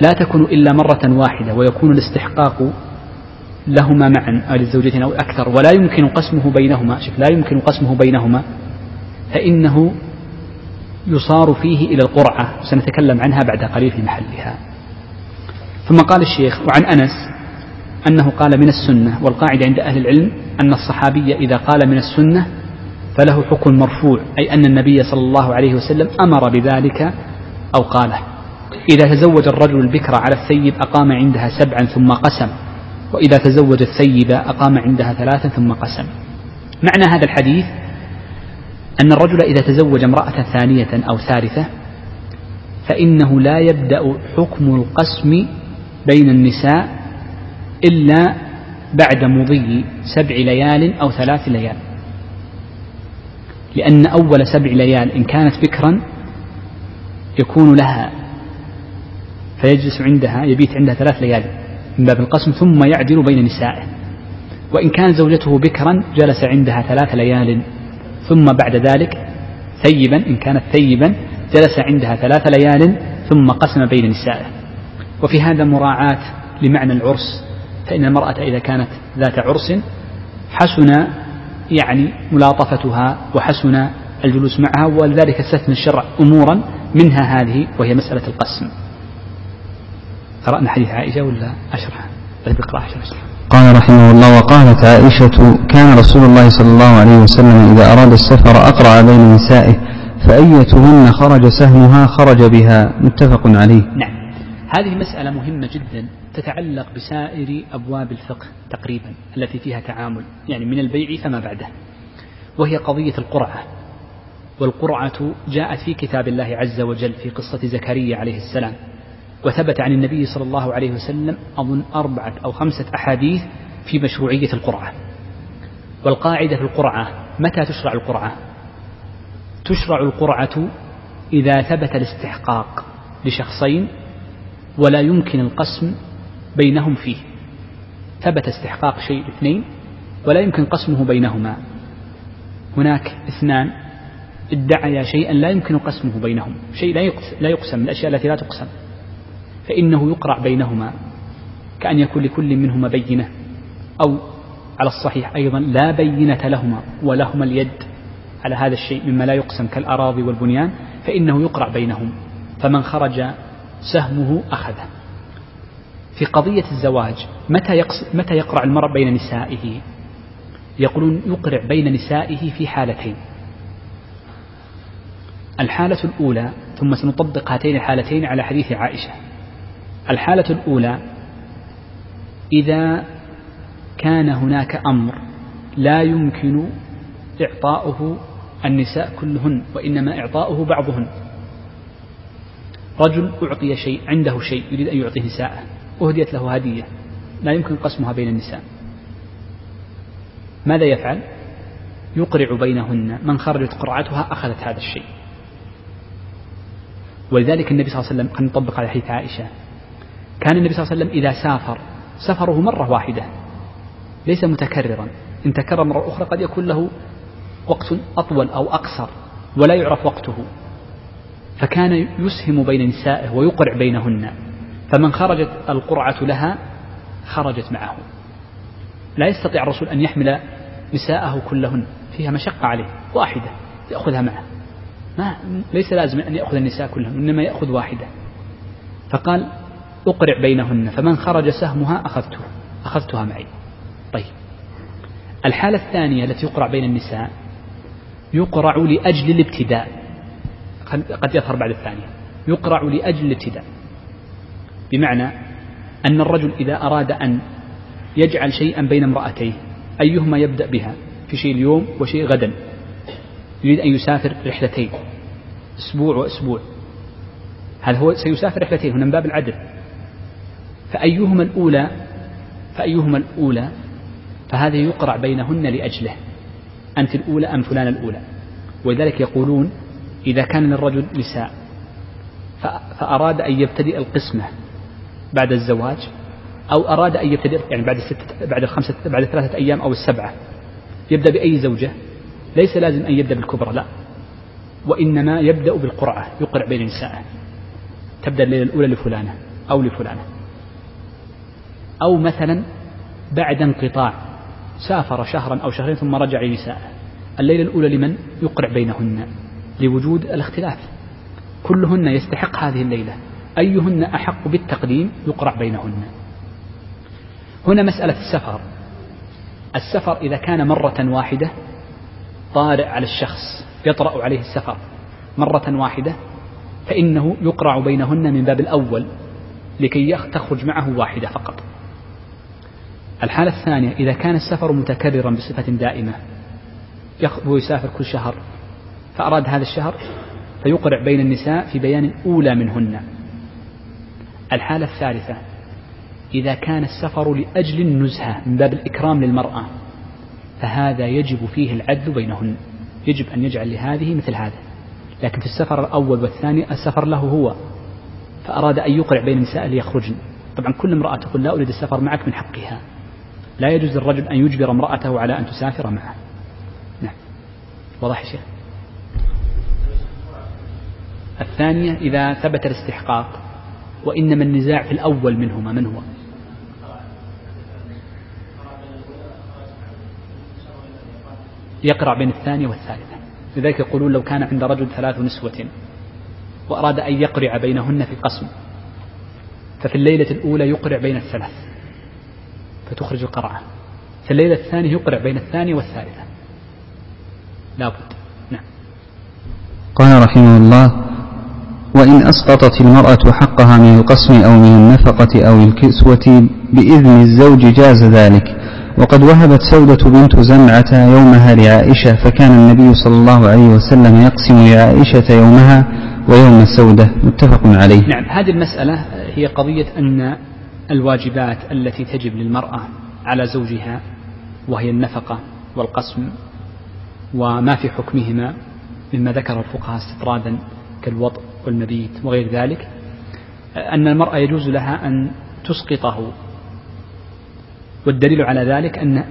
لا تكون إلا مرة واحدة ويكون الاستحقاق لهما معا أو للزوجتين أو أكثر. ولا يمكن قسمه بينهما. شوف لا يمكن قسمه بينهما. فإنه يصار فيه إلى القرعة. سنتكلم عنها بعد قليل في محلها. ثم قال الشيخ وعن أنس أنه قال من السنة والقاعدة عند أهل العلم أن الصحابي إذا قال من السنة فله حكم مرفوع أي أن النبي صلى الله عليه وسلم أمر بذلك أو قاله. إذا تزوج الرجل البكر على الثيب أقام عندها سبعا ثم قسم. وإذا تزوج الثيب أقام عندها ثلاثا ثم قسم. معنى هذا الحديث أن الرجل إذا تزوج امرأة ثانية أو ثالثة فإنه لا يبدأ حكم القسم بين النساء إلا بعد مضي سبع ليال أو ثلاث ليال. لأن أول سبع ليال إن كانت بكرا يكون لها فيجلس عندها يبيت عندها ثلاث ليال. من باب القسم ثم يعدل بين نسائه. وإن كان زوجته بكرا جلس عندها ثلاث ليال ثم بعد ذلك ثيبا إن كانت ثيبا جلس عندها ثلاث ليال ثم قسم بين نسائه. وفي هذا مراعاة لمعنى العرس فإن المرأة إذا كانت ذات عرس حسن يعني ملاطفتها وحسن الجلوس معها ولذلك استثنى الشرع أمورا منها هذه وهي مسألة القسم. قرأنا حديث عائشة ولا أشرح؟ طيب اقرأ أشرح قال رحمه الله وقالت عائشة كان رسول الله صلى الله عليه وسلم إذا أراد السفر أقرع بين نسائه فأيتهن خرج سهمها خرج بها. متفق عليه. نعم. هذه مسألة مهمة جدا تتعلق بسائر أبواب الفقه تقريبا التي فيها تعامل يعني من البيع فما بعده وهي قضية القرعة. والقرعة جاءت في كتاب الله عز وجل في قصة زكريا عليه السلام. وثبت عن النبي صلى الله عليه وسلم أظن أربعة أو خمسة أحاديث في مشروعية القرعة. والقاعدة في القرعة متى تشرع القرعة؟ تشرع القرعة إذا ثبت الاستحقاق لشخصين ولا يمكن القسم بينهم فيه. ثبت استحقاق شيء اثنين ولا يمكن قسمه بينهما. هناك اثنان ادعيا شيئا لا يمكن قسمه بينهم. شيء لا يقسم من الأشياء التي لا تقسم. فإنه يقرع بينهما كأن يكون لكل منهما بينة أو على الصحيح أيضا لا بينة لهما ولهما اليد على هذا الشيء مما لا يقسم كالأراضي والبنيان فإنه يقرع بينهم فمن خرج سهمه أخذه. في قضية الزواج متى, متى يقرع المرء بين نسائه؟ يقولون يقرع بين نسائه في حالتين. الحالة الأولى ثم سنطبق هاتين الحالتين على حديث عائشة. الحالة الأولى إذا كان هناك أمر لا يمكن إعطاؤه النساء كلهن وإنما إعطاؤه بعضهن. رجل أعطي شيء عنده شيء يريد أن يعطي نساءه أهديت له هدية لا يمكن قسمها بين النساء. ماذا يفعل؟ يقرع بينهن من خرجت قرعتها أخذت هذا الشيء. ولذلك النبي صلى الله عليه وسلم قد نطبق على حديث عائشة كان النبي صلى الله عليه وسلم إذا سافر سفره مرة واحدة ليس متكررا إن تكرر مرة أخرى قد يكون له وقت أطول أو أقصر ولا يعرف وقته. فكان يسهم بين نسائه ويقرع بينهن فمن خرجت القرعة لها خرجت معه. لا يستطيع الرسول أن يحمل نساءه كلهن فيها مشقة عليه واحدة يأخذها معه. ما ليس لازم أن يأخذ النساء كلهن إنما يأخذ واحدة. فقال أقرع بينهن فمن خرج سهمها أخذته أخذتها معي. طيب. الحالة الثانية التي يقرع بين النساء يقرع لأجل الابتداء. قد يظهر بعد الثانية. يقرع لأجل الابتداء. بمعنى أن الرجل إذا أراد أن يجعل شيئا بين امرأتيه أيهما يبدأ بها؟ في شيء اليوم وشيء غدا. يريد أن يسافر رحلتين أسبوع وأسبوع. هذا هو سيسافر رحلتين؟ هنا من باب العدل. فأيهما الأولى؟ فأيهما الأولى؟ فهذا يقرع بينهن لأجله. أنت الأولى أم فلان الأولى؟ ولذلك يقولون إذا كان للرجل نساء. فأراد أن يبتدئ القسمة بعد الزواج أو أراد أن يبتدئ يعني بعد الستة بعد الخمسة بعد ثلاثة أيام أو السبعة. يبدأ بأي زوجة؟ ليس لازم أن يبدأ بالكبرى لا. وإنما يبدأ بالقرعة يقرع بين نسائه. تبدأ الليلة الأولى لفلانة أو لفلانة. أو مثلا بعد انقطاع سافر شهرا أو شهرين ثم رجع لنسائه الليلة الأولى لمن يقرع بينهن؟ لوجود الاختلاف. كلهن يستحق هذه الليلة. أيهن أحق بالتقديم يقرع بينهن؟ هنا مسألة السفر. السفر إذا كان مرة واحدة طارئ على الشخص يطرأ عليه السفر. مرة واحدة فإنه يقرع بينهن من باب الأول لكي تخرج معه واحدة فقط. الحالة الثانية إذا كان السفر متكررا بصفة دائمة هو يسافر كل شهر فأراد هذا الشهر فيقرع بين النساء في بيان أولى منهن. الحالة الثالثة إذا كان السفر لأجل النزهة من باب الإكرام للمرأة فهذا يجب فيه العدل بينهن. يجب أن يجعل لهذه مثل هذا. لكن في السفر الأول والثاني السفر له هو فأراد أن يقرع بين النساء ليخرجن. طبعا كل امرأة تقول لا أريد السفر معك من حقها. لا يجوز للرجل أن يجبر امرأته على أن تسافر معه. نعم. واضح يا شيخ؟ الثانية إذا ثبت الاستحقاق وإنما النزاع في الأول منهما من هو؟ يقرأ بين الثانية والثالثة. لذلك يقولون لو كان عند رجل ثلاث نسوة وأراد أن يقرع بينهن في قسم ففي الليلة الأولى يقرع بين الثلاث. فتخرج القرعة. في الليلة الثانية يقرع بين الثانية والثالثة. لابد. نعم. قال رحمه الله وإن أسقطت المرأة حقها من القسم أو من النفقة أو الكسوة بإذن الزوج جاز ذلك وقد وهبت سودة بنت زمعة يومها لعائشة فكان النبي صلى الله عليه وسلم يقسم لعائشة يومها ويوم سودة متفق عليه. نعم. هذه المسألة هي قضية أن الواجبات التي تجب للمرأة على زوجها وهي النفقة والقسم وما في حكمهما مما ذكر الفقهاء استطرادا كالوطء والمبيت وغير ذلك أن المرأة يجوز لها أن تسقطه. والدليل على ذلك أن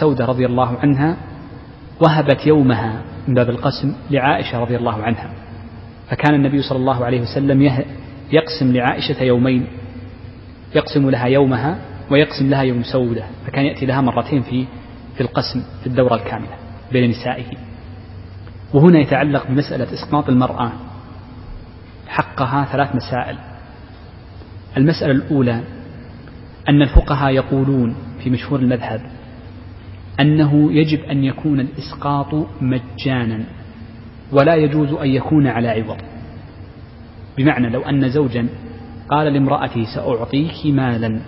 سودة رضي الله عنها وهبت يومها من باب القسم لعائشة رضي الله عنها. فكان النبي صلى الله عليه وسلم يقسم لعائشة يومين. يقسم لها يومها ويقسم لها يوم سودة فكان يأتي لها مرتين في في القسم في الدورة الكاملة بين نسائه. وهنا يتعلق بمسألة إسقاط المرأة حقها ثلاث مسائل. المسألة الأولى أن الفقهاء يقولون في مشهور المذهب أنه يجب أن يكون الإسقاط مجانا ولا يجوز أن يكون على عوض. بمعنى لو أن زوجا قال لامرأته سأعطيك مالا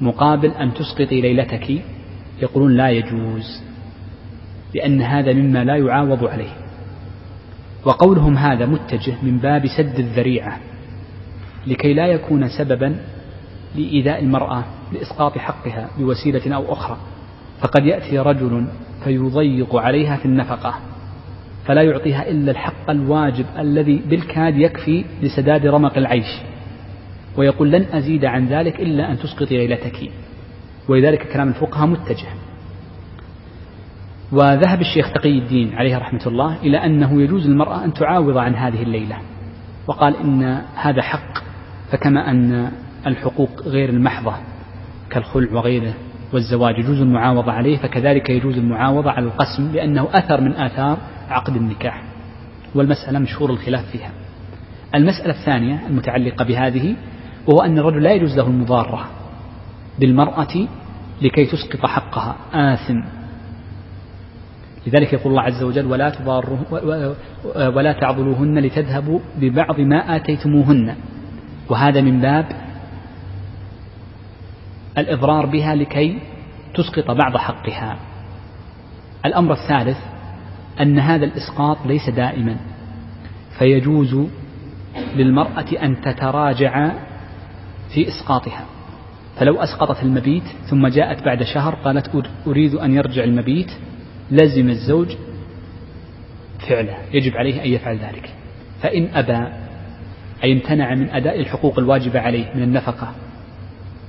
مقابل أن تسقطي ليلتك؟ يقولون لا يجوز لأن هذا مما لا يعاوض عليه. وقولهم هذا متجه من باب سد الذريعة لكي لا يكون سببا لإيذاء المرأة لإسقاط حقها بوسيلة أو أخرى. فقد يأتي رجل فيضيق عليها في النفقة فلا يعطيها إلا الحق الواجب الذي بالكاد يكفي لسداد رمق العيش. ويقول لن أزيد عن ذلك إلا أن تسقطي ليلتك. ولذلك كلام الفقهاء متجه. وذهب الشيخ تقي الدين عليه رحمة الله إلى أنه يجوز للمرأة أن تعاوض عن هذه الليلة. وقال إن هذا حق فكما أن الحقوق غير المحضة كالخلع وغيره والزواج يجوز المعاوضة عليه فكذلك يجوز المعاوضة على القسم لأنه أثر من آثار عقد النكاح. والمسألة مشهور الخلاف فيها. المسألة الثانية المتعلقة بهذه وهو أن الرجل لا يجوز له المضارة بالمرأة لكي تسقط حقها آثم. لذلك يقول الله عز وجل ولا ولا تعضلوهن لتذهبوا ببعض ما آتيتموهن. وهذا من باب الإضرار بها لكي تسقط بعض حقها. الأمر الثالث أن هذا الإسقاط ليس دائما فيجوز للمرأة أن تتراجع في إسقاطها. فلو أسقطت المبيت ثم جاءت بعد شهر قالت أريد أن يرجع المبيت لزم الزوج فعله يجب عليه أن يفعل ذلك. فإن أبى أي امتنع من أداء الحقوق الواجبة عليه من النفقة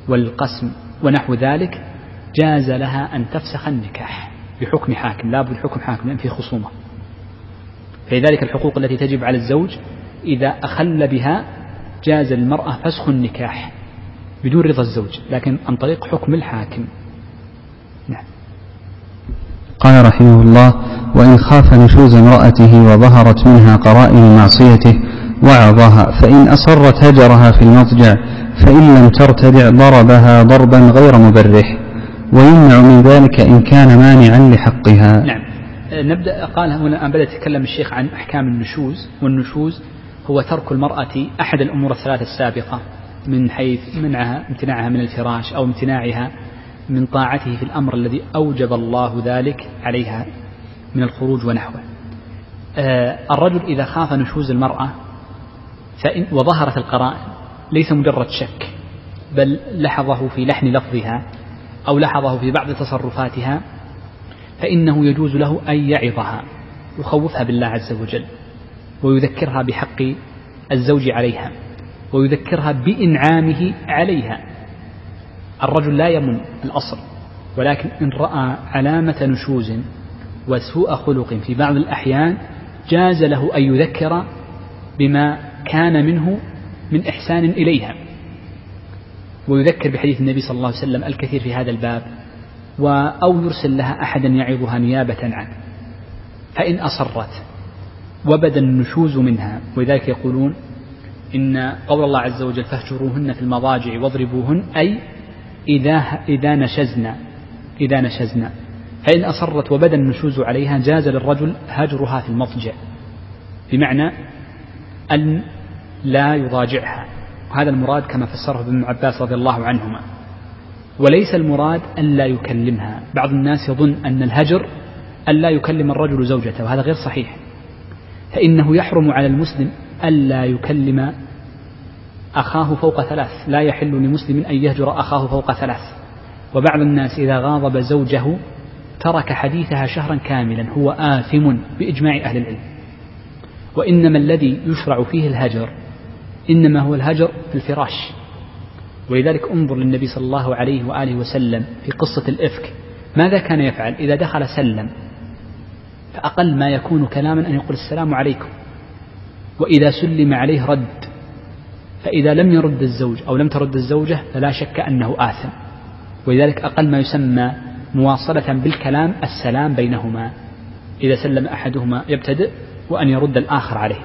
والقسم ونحو ذلك جاز لها أن تفسخ النكاح بحكم حاكم لا بحكم حاكم لأن فيه خصومة. فلذلك الحقوق التي تجب على الزوج إذا أخل بها جاز للمرأة فسخ النكاح بدون رضا الزوج لكن عن طريق حكم الحاكم. نعم. قال رحمه الله وإن خاف نشوز امرأته وظهرت منها قرائن معصيته وعظها فإن أصرت هجرها في المضجع فإن لم ترتدع ضربها ضربا غير مبرح ويمنع من ذلك إن كان مانعا لحقها. نعم. نبدأ قال هنا بدأ يتكلم الشيخ عن أحكام النشوز والنشوز هو ترك المرأة أحد الأمور الثلاثة السابقة من حيث منعها امتناعها من الفراش أو امتناعها من طاعته في الأمر الذي أوجب الله ذلك عليها من الخروج ونحوه. آه الرجل إذا خاف نشوز المرأة فإن وظهرت القرائن ليس مجرد شك بل لحظه في لحن لفظها أو لحظه في بعض تصرفاتها فإنه يجوز له أن يعظها يخوفها بالله عز وجل. ويذكرها بحق الزوج عليها ويذكرها بإنعامه عليها. الرجل لا يمن الأصل ولكن إن رأى علامة نشوز وسوء خلق في بعض الأحيان جاز له أن يذكر بما كان منه من إحسان إليها. ويذكر بحديث النبي صلى الله عليه وسلم الكثير في هذا الباب أو يرسل لها أحدا يعظها نيابة عنه. فإن أصرت وبدأ النشوز منها. ولذلك يقولون إن قول الله عز وجل فاهجروهن في المضاجع واضربوهن أي إذا إذا نشزنا إذا نشزنا. فإن أصرت وبدأ النشوز عليها جاز للرجل هجرها في المضجع. بمعنى أن لا يضاجعها. وهذا المراد كما فسره ابن عباس رضي الله عنهما. وليس المراد أن لا يكلمها. بعض الناس يظن أن الهجر أن لا يكلم الرجل زوجته. وهذا غير صحيح. فإنه يحرم على المسلم ألا يكلم أخاه فوق ثلاث. لا يحل لمسلم أن يهجر أخاه فوق ثلاث. وبعض الناس إذا غاضب زوجه ترك حديثها شهرا كاملا هو آثم بإجماع أهل العلم. وإنما الذي يشرع فيه الهجر إنما هو الهجر في الفراش. ولذلك انظر للنبي صلى الله عليه وآله وسلم في قصة الإفك. ماذا كان يفعل؟ إذا دخل سلم فأقل ما يكون كلاما أن يقول السلام عليكم. وإذا سلم عليه رد. فإذا لم يرد الزوج أو لم ترد الزوجة فلا شك أنه آثم. ولذلك أقل ما يسمى مواصلة بالكلام السلام بينهما. إذا سلم أحدهما يبتدئ وأن يرد الآخر عليه.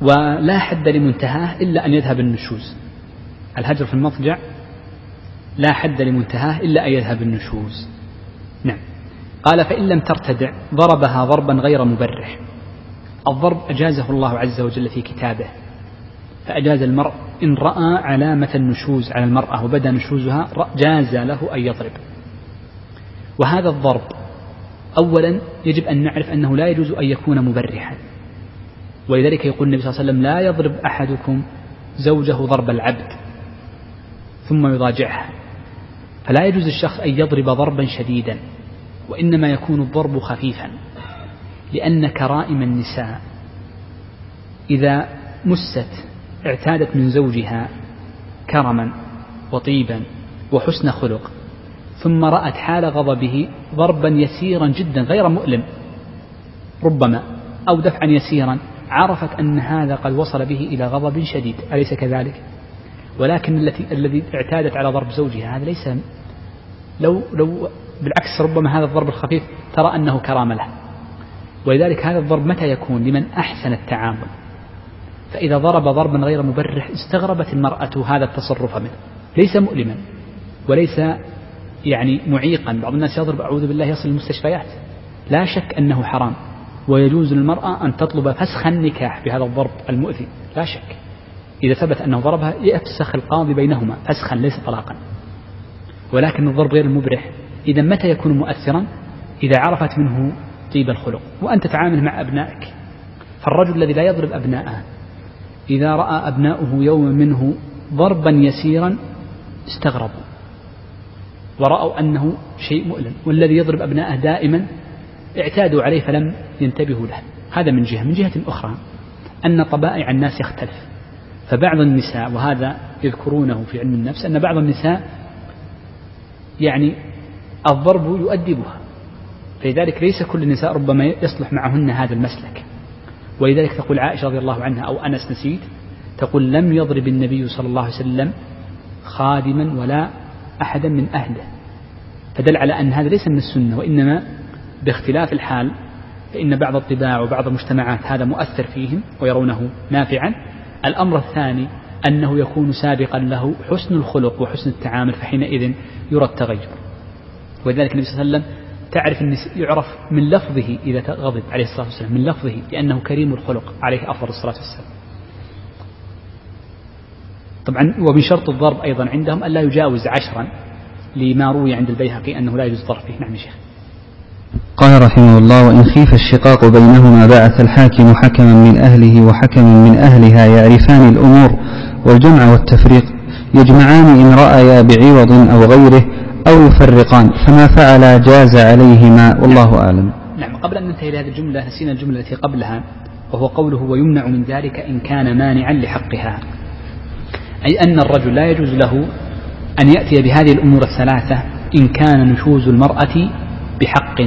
ولا حد لمنتهاه إلا أن يذهب النشوز. الهجر في المضجع لا حد لمنتهاه إلا أن يذهب النشوز. نعم. قال فإن لم ترتدع ضربها ضربا غير مبرح. الضرب أجازه الله عز وجل في كتابه. فأجاز المرء إن رأى علامة النشوز على المرأة وبدأ نشوزها جاز له أن يضرب. وهذا الضرب أولا يجب أن نعرف أنه لا يجوز أن يكون مبرحا. ولذلك يقول النبي صلى الله عليه وسلم لا يضرب أحدكم زوجه ضرب العبد ثم يضاجعها. فلا يجوز الشخص أن يضرب ضربا شديدا وإنما يكون الضرب خفيفا لأن كرائم النساء إذا مست اعتادت من زوجها كرما وطيبا وحسن خلق ثم رأت حال غضبه ضربا يسيرا جدا غير مؤلم ربما أو دفعا يسيرا عرفت أن هذا قد وصل به إلى غضب شديد أليس كذلك؟ ولكن التي الذي اعتادت على ضرب زوجها هذا ليس لو لو بالعكس ربما هذا الضرب الخفيف ترى أنه كرامة له. ولذلك هذا الضرب متى يكون؟ لمن أحسن التعامل. فإذا ضرب ضربا غير مبرح استغربت المرأة هذا التصرف منه. ليس مؤلما وليس يعني معيقا. بعض الناس يضرب أعوذ بالله يصل المستشفيات لا شك أنه حرام. ويجوز للمرأة أن تطلب فسخ النكاح بهذا الضرب المؤذي. لا شك. إذا ثبت أنه ضربها يفسخ القاضي بينهما فسخا ليس طلاقا. ولكن الضرب غير المبرح إذا متى يكون مؤثرا؟ إذا عرفت منه طيب الخلق. وأن تتعامل مع أبنائك. فالرجل الذي لا يضرب أبناءه إذا رأى أبناؤه يوما منه ضربا يسيرا استغربوا. ورأوا أنه شيء مؤلم. والذي يضرب أبناءه دائما اعتادوا عليه فلم ينتبهوا له. هذا من جهة. من جهة أخرى أن طبائع الناس يختلف. فبعض النساء وهذا يذكرونه في علم النفس أن بعض النساء يعني الضرب يؤدبها. فلذلك ليس كل النساء ربما يصلح معهن هذا المسلك. ولذلك تقول عائشة رضي الله عنها أو أنس نسيت تقول لم يضرب النبي صلى الله عليه وسلم خادما ولا أحدا من أهله. فدل على أن هذا ليس من السنة وإنما باختلاف الحال فإن بعض الطباع وبعض المجتمعات هذا مؤثر فيهم ويرونه نافعا. الأمر الثاني أنه يكون سابقا له حسن الخلق وحسن التعامل فحينئذ يرى التغير. ولذلك النبي صلى الله عليه وسلم تعرف أن يعرف من لفظه إذا غضب عليه الصلاة والسلام من لفظه لأنه كريم الخلق عليه أفضل الصلاة والسلام. طبعا ومن شرط الضرب أيضا عندهم ألا يجاوز عشرا لما روي عند البيهقي أنه لا يجوز الضرب فيه. نعم يا شيخ. قال رحمه الله وإن خيف الشقاق بينهما بعث الحاكم حكما من أهله وحكما من أهلها يعرفان الأمور والجمع والتفريق يجمعان إن رأيا بعوض أو غيره أو يفرقان فما فعل جاز عليهما. والله أعلم. نعم. قبل أن ننتهي لهذه الجملة نسينا الجملة التي قبلها وهو قوله ويمنع من ذلك إن كان مانعا لحقها أي أن الرجل لا يجوز له أن يأتي بهذه الأمور الثلاثة إن كان نشوز المرأة بحق.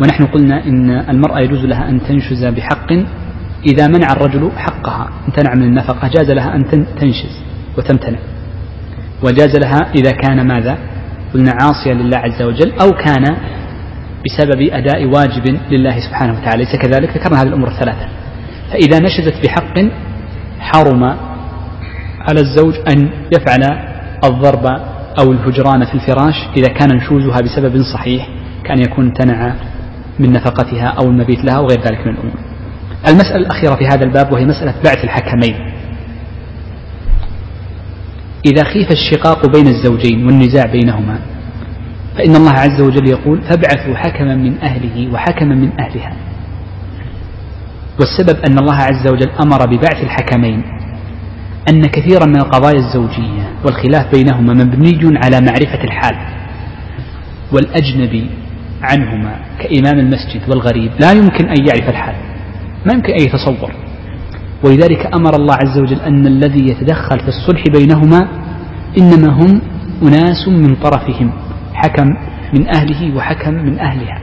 ونحن قلنا إن المرأة يجوز لها أن تنشز بحق إذا منع الرجل حقها. امتنع من النفقة. جاز لها أن تنشز وتمتنع. وجاز لها إذا كان ماذا؟ قلنا عاصيا لله عز وجل أو كان بسبب أداء واجب لله سبحانه وتعالى. ليس كذلك؟ ذكرنا هذه الأمور الثلاثة. فإذا نشزت بحق حرم على الزوج أن يفعل الضرب أو الهجران في الفراش إذا كان نشوزها بسبب صحيح كأن يكون امتنع من نفقتها أو المبيت لها وغير ذلك من الأمور. المسألة الأخيرة في هذا الباب وهي مسألة بعث الحكمين. إذا خيف الشقاق بين الزوجين والنزاع بينهما فإن الله عز وجل يقول فابعثوا حكما من أهله وحكما من أهلها. والسبب أن الله عز وجل أمر ببعث الحكمين أن كثيرا من القضايا الزوجية والخلاف بينهما مبني على معرفة الحال والأجنبي عنهما كإمام المسجد والغريب لا يمكن أن يعرف الحال ما يمكن أن يتصور. ولذلك أمر الله عز وجل أن الذي يتدخل في الصلح بينهما إنما هم أناس من طرفهم حكم من أهله وحكم من أهلها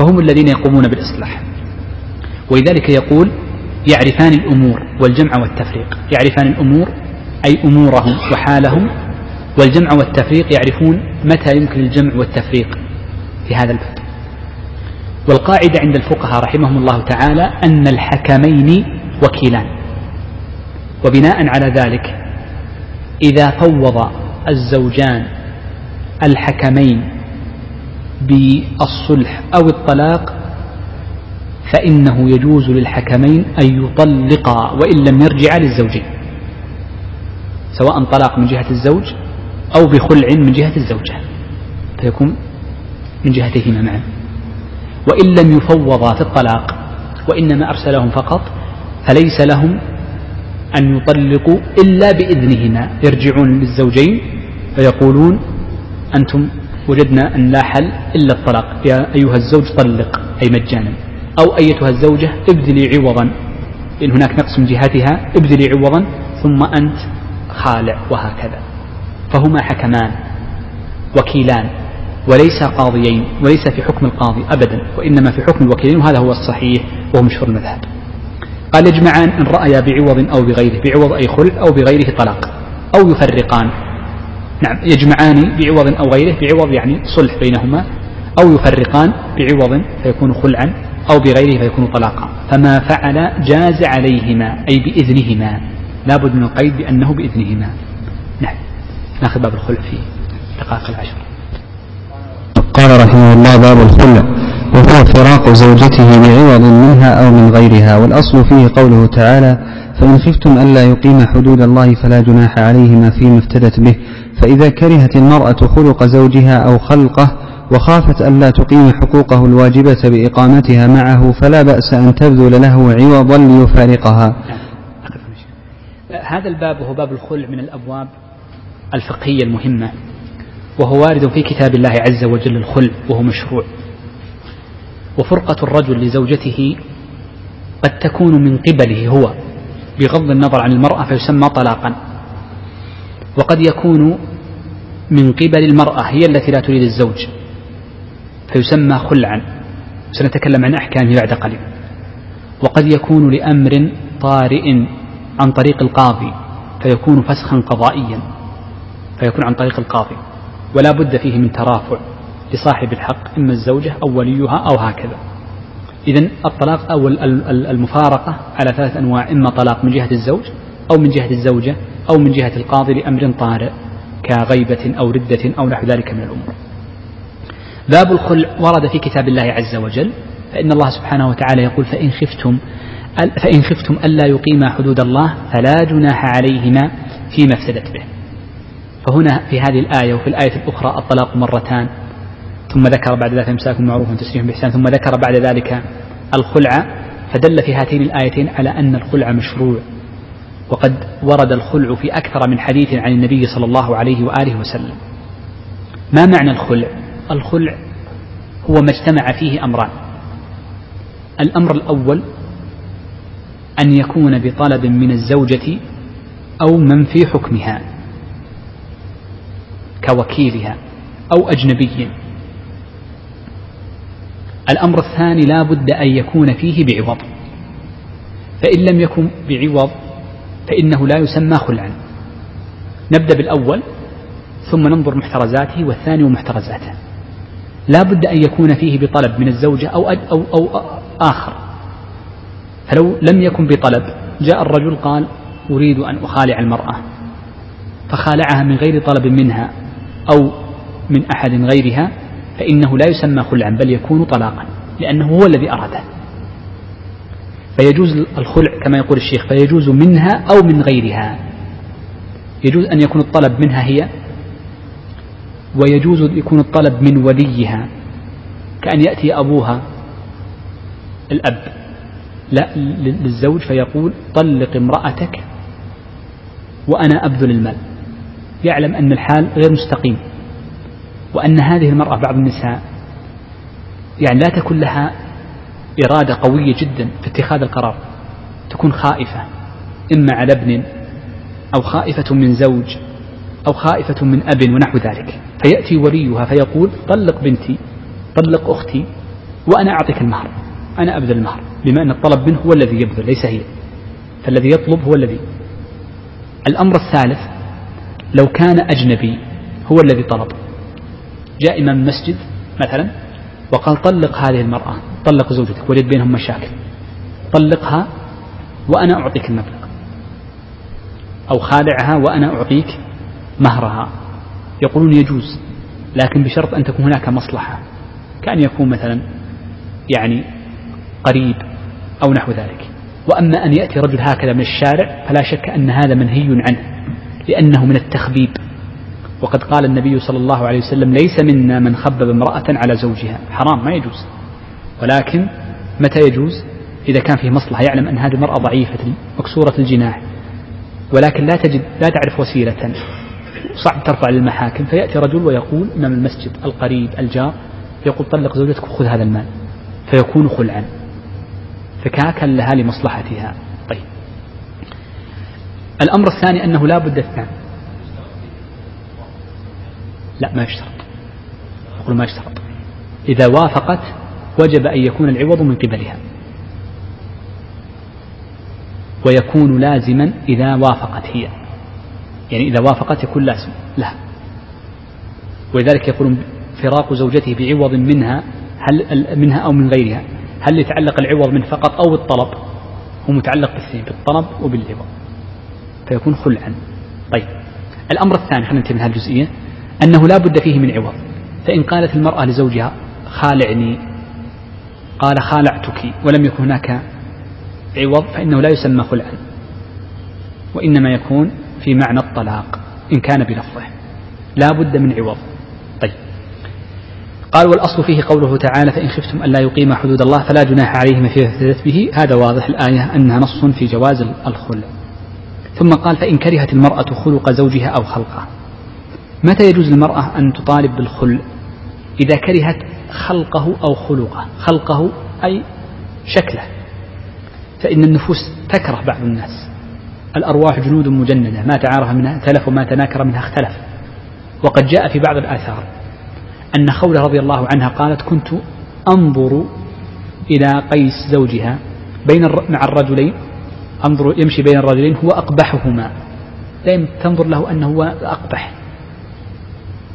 فهم الذين يقومون بالإصلاح. ولذلك يقول يعرفان الأمور والجمع والتفريق. يعرفان الأمور أي أمورهم وحالهم. والجمع والتفريق يعرفون متى يمكن الجمع والتفريق في هذا الباب. والقاعدة عند الفقهاء رحمهم الله تعالى أن الحكمين وكيلان. وبناء على ذلك إذا فوض الزوجان الحكمين بالصلح أو الطلاق فإنه يجوز للحكمين أن يطلقا وإن لم يرجعا للزوجين سواء طلاق من جهة الزوج أو بخلع من جهة الزوجة فيكون من جهتهما معا. وإن لم يفوضا في الطلاق وإنما أرسلهم فقط فليس لهم أن يطلقوا إلا بإذنهما. يرجعون للزوجين فيقولون أنتم وجدنا أن لا حل إلا الطلاق. يا أيها الزوج طلق أي مجانا. أو أيتها الزوجة ابذلي عوضا. إن هناك نقص من جهتها ابذلي عوضا ثم أنت خالع وهكذا. فهما حكمان وكيلان وليس قاضيين وليس في حكم القاضي أبدا وإنما في حكم الوكيلين وهذا هو الصحيح وهو مشهور المذهب. قال يجمعان إن رأيا بعوض أو بغيره بعوض أي خلع أو بغيره طلاق أو يفرقان. نعم يجمعان بعوض أو غيره بعوض يعني صلح بينهما أو يفرقان بعوض فيكون خلعا أو بغيره فيكون طلاقا. فما فعل جاز عليهما أي بإذنهما. لابد من القيد بأنه بإذنهما. نعم. ناخذ باب الخلع في دقائق العشر. قال رحمه الله باب الخلع. وهو فراق زوجته بعوض منها أو من غيرها والأصل فيه قوله تعالى فإن خفتم ألا يقيم حدود الله فلا جناح عليهما فيما افتدت به فإذا كرهت المرأة خلق زوجها أو خلقه وخافت ألا تقيم حقوقه الواجبة بإقامتها معه فلا بأس أن تبذل له عوضا ليفارقها. هذا الباب هو باب الخلع من الأبواب الفقهية المهمة وهو وارد في كتاب الله عز وجل الخلع وهو مشروع. وفرقة الرجل لزوجته قد تكون من قبله هو بغض النظر عن المرأة فيسمى طلاقا. وقد يكون من قبل المرأة هي التي لا تريد الزوج. فيسمى خلعا. سنتكلم عن أحكامه بعد قليل. وقد يكون لأمر طارئ عن طريق القاضي فيكون فسخا قضائيا فيكون عن طريق القاضي. ولا بد فيه من ترافع لصاحب الحق إما الزوجة أو وليها أو هكذا. إذا الطلاق أو المفارقة على ثلاث أنواع إما طلاق من جهة الزوج أو من جهة الزوجة أو من جهة القاضي لأمر طارئ كغيبة أو ردة أو نحو ذلك من الأمور. باب الخلع ورد في كتاب الله عز وجل فإن الله سبحانه وتعالى يقول فإن خفتم فإن خفتم ألا يقيما حدود الله فلا جناح عليهما فيما افتدت به. فهنا في هذه الآية وفي الآية الأخرى الطلاق مرتان ثم ذكر بعد ذلك إمساك معروف تسريح بإحسان ثم ذكر بعد ذلك الخلع فدل في هاتين الآيتين على أن الخلع مشروع. وقد ورد الخلع في أكثر من حديث عن النبي صلى الله عليه وآله وسلم. ما معنى الخلع؟ الخلع هو ما اجتمع فيه أمران. الأمر الأول أن يكون بطلب من الزوجة أو من في حكمها كوكيلها أو أجنبي. الأمر الثاني لا بد أن يكون فيه بعوض. فإن لم يكن بعوض فإنه لا يسمى خلعا. نبدأ بالأول ثم ننظر محترزاته والثاني ومحترزاته. لا بد أن يكون فيه بطلب من الزوجة أو, أو, أو آخر. فلو لم يكن بطلب جاء الرجل قال أريد أن أخالع المرأة. فخالعها من غير طلب منها أو من أحد غيرها فإنه لا يسمى خلعا بل يكون طلاقا لأنه هو الذي أراده. فيجوز الخلع كما يقول الشيخ فيجوز منها أو من غيرها. يجوز أن يكون الطلب منها هي ويجوز يكون الطلب من وليها كأن يأتي أبوها الأب لا للزوج فيقول طلق امرأتك وأنا أبذل المال. يعلم أن الحال غير مستقيم وأن هذه المرأة بعض النساء يعني لا تكون لها إرادة قوية جدا في اتخاذ القرار تكون خائفة إما على ابن أو خائفة من زوج. أو خائفة من أب ونحو ذلك. فيأتي وليها فيقول طلق بنتي طلق أختي وأنا أعطيك المهر. أنا أبذل المهر. بما أن الطلب منه هو الذي يبذل ليس هي. فالذي يطلب هو الذي. الأمر الثالث لو كان أجنبي هو الذي طلب. جاء إمام المسجد مثلا وقال طلق هذه المرأة طلق زوجتك ولد بينهم مشاكل. طلقها وأنا أعطيك المبلغ. أو خالعها وأنا أعطيك مهرها. يقولون يجوز لكن بشرط أن تكون هناك مصلحة كأن يكون مثلا يعني قريب أو نحو ذلك. وأما أن يأتي رجل هكذا من الشارع فلا شك أن هذا منهي عنه لأنه من التخبيب. وقد قال النبي صلى الله عليه وسلم ليس منا من خبب امرأة على زوجها. حرام ما يجوز. ولكن متى يجوز؟ إذا كان فيه مصلحة. يعلم أن هذه المرأة ضعيفة مكسورة الجناح. ولكن لا تجد لا تعرف وسيلة. صعب ترفع للمحاكم. فيأتي رجل ويقول أمام المسجد القريب الجار. يقول طلق زوجتك وخذ هذا المال. فيكون خلعا. فكاكا لها لمصلحتها. طيب. الأمر الثاني أنه لا بد الثاني لا ما يشترط. أقول ما يشترط. إذا وافقت وجب أن يكون العوض من قبلها. ويكون لازما إذا وافقت هي. يعني إذا وافقت يكون لازم لا ولذلك يقولون فراق زوجته بعوض منها هل منها أو من غيرها هل يتعلق العوض من فقط أو بالطلب؟ هو متعلق بالاثنين بالطلب وبالعوض. فيكون خلعا. طيب. الأمر الثاني خلينا ننتبه من هذه الجزئية أنه لا بد فيه من عوض. فإن قالت المرأة لزوجها خالعني قال خالعتك ولم يكن هناك عوض فإنه لا يسمى خلعا. وإنما يكون في معنى الطلاق إن كان بلفظه. لا بد من عوض. طيب. قال والأصل فيه قوله تعالى فإن خفتم ألا يقيم حدود الله فلا جناح عليهما فيما افتدت به هذا واضح الآية أنها نص في جواز الخلع. ثم قال فإن كرهت المرأة خلق زوجها أو خلقه. متى يجوز للمرأة أن تطالب بالخلع؟ إذا كرهت خلقه أو خلقه. خلقه أي شكله. فإن النفوس تكره بعض الناس. الأرواح جنود مجندة ما تعارف منها تلف وما تناكر منها اختلف. وقد جاء في بعض الآثار أن خولة رضي الله عنها قالت كنت أنظر إلى قيس زوجها بين مع الرجلين أنظر يمشي بين الرجلين هو أقبحهما. دائما تنظر له أنه هو أقبح.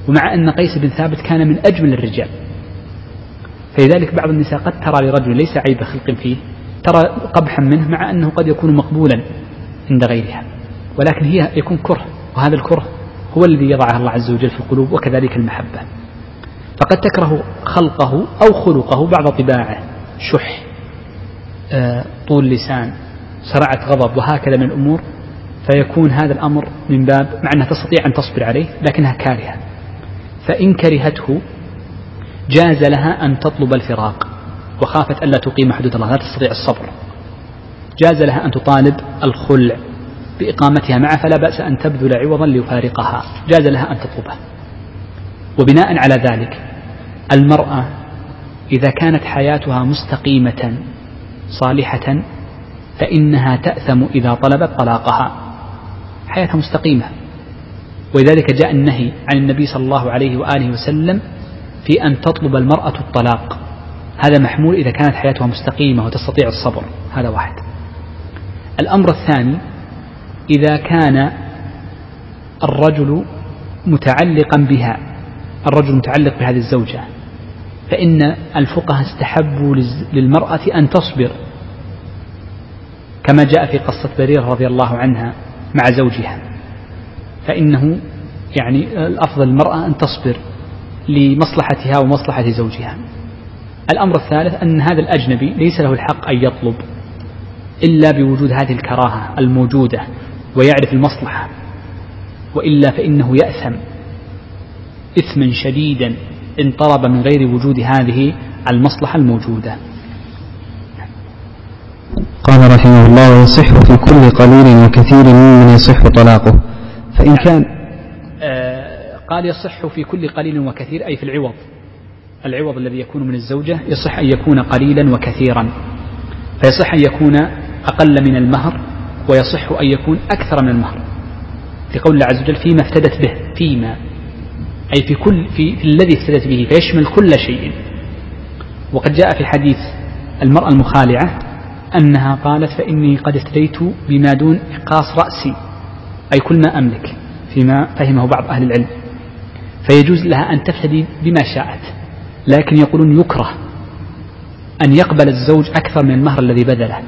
ومع أن قيس بن ثابت كان من أجمل الرجال. فلذلك بعض النساء قد ترى لرجل ليس عيب خلق فيه ترى قبحا منه مع أنه قد يكون مقبولا. عند غيرها. ولكن هي يكون كره وهذا الكره هو الذي يضعه الله عز وجل في القلوب وكذلك المحبة. فقد تكره خلقه أو خلقه بعض طباعه شح آه، طول لسان سرعة غضب وهكذا من الأمور. فيكون هذا الأمر من باب مع أنها تستطيع أن تصبر عليه لكنها كارهة. فإن كرهته جاز لها أن تطلب الفراق وخافت ألا تقيم حدود الله لا تستطيع الصبر. جاز لها أن تطالب الخلع بإقامتها معه فلا بأس أن تبذل عوضا ليفارقها. جاز لها أن تطلبه. وبناء على ذلك المرأة إذا كانت حياتها مستقيمة صالحة فإنها تأثم إذا طلبت طلاقها. حياتها مستقيمة. ولذلك جاء النهي عن النبي صلى الله عليه وآله وسلم في أن تطلب المرأة الطلاق. هذا محمول إذا كانت حياتها مستقيمة وتستطيع الصبر. هذا واحد. الأمر الثاني إذا كان الرجل متعلقا بها الرجل متعلق بهذه الزوجة فإن الفقهاء استحبوا للمرأة أن تصبر كما جاء في قصة بريرة رضي الله عنها مع زوجها. فإنه يعني الأفضل المرأة أن تصبر لمصلحتها ومصلحة زوجها. الأمر الثالث أن هذا الأجنبي ليس له الحق أن يطلب. إلا بوجود هذه الكراهة الموجودة ويعرف المصلحة وإلا فإنه يأثم إثما شديدا إن طلب من غير وجود هذه المصلحة الموجودة. قال رحمه الله ويصح في كل قليل وكثير ممن يصح طلاقه. فإن كان آه قال يصح في كل قليل وكثير أي في العوض. العوض الذي يكون من الزوجة يصح أن يكون قليلا وكثيرا. فيصح أن يكون أقل من المهر ويصح أن يكون أكثر من المهر. لقول الله عز وجل فيما افتدت به فيما أي في كل في, في الذي افتدت به فيشمل كل شيء. وقد جاء في حديث المرأة المخالعة أنها قالت فإني قد افتديت بما دون إقاص رأسي أي كل ما أملك فيما فهمه بعض أهل العلم. فيجوز لها أن تفتدي بما شاءت لكن يقولون يكره أن يقبل الزوج أكثر من المهر الذي بذله.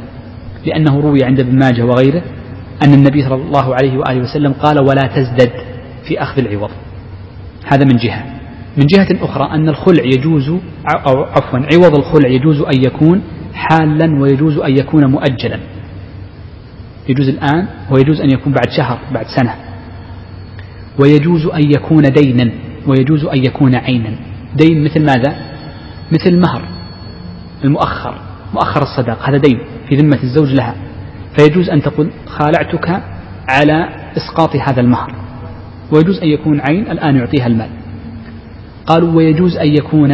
لأنه روي عند ابن ماجه وغيره أن النبي صلى الله عليه وآله وسلم قال ولا تزدد في أخذ العوض. هذا من جهة. من جهة أخرى أن الخلع يجوز أو عفوا عوض الخلع يجوز أن يكون حالا ويجوز أن يكون مؤجلا. يجوز الآن ويجوز أن يكون بعد شهر بعد سنة. ويجوز أن يكون دينا ويجوز أن يكون عينا. دين مثل ماذا؟ مثل المهر المؤخر. مؤخر الصداق هذا دين في ذمة الزوج لها. فيجوز أن تقول خالعتك على إسقاط هذا المهر. ويجوز أن يكون عين الآن يعطيها المال. قالوا ويجوز أن يكون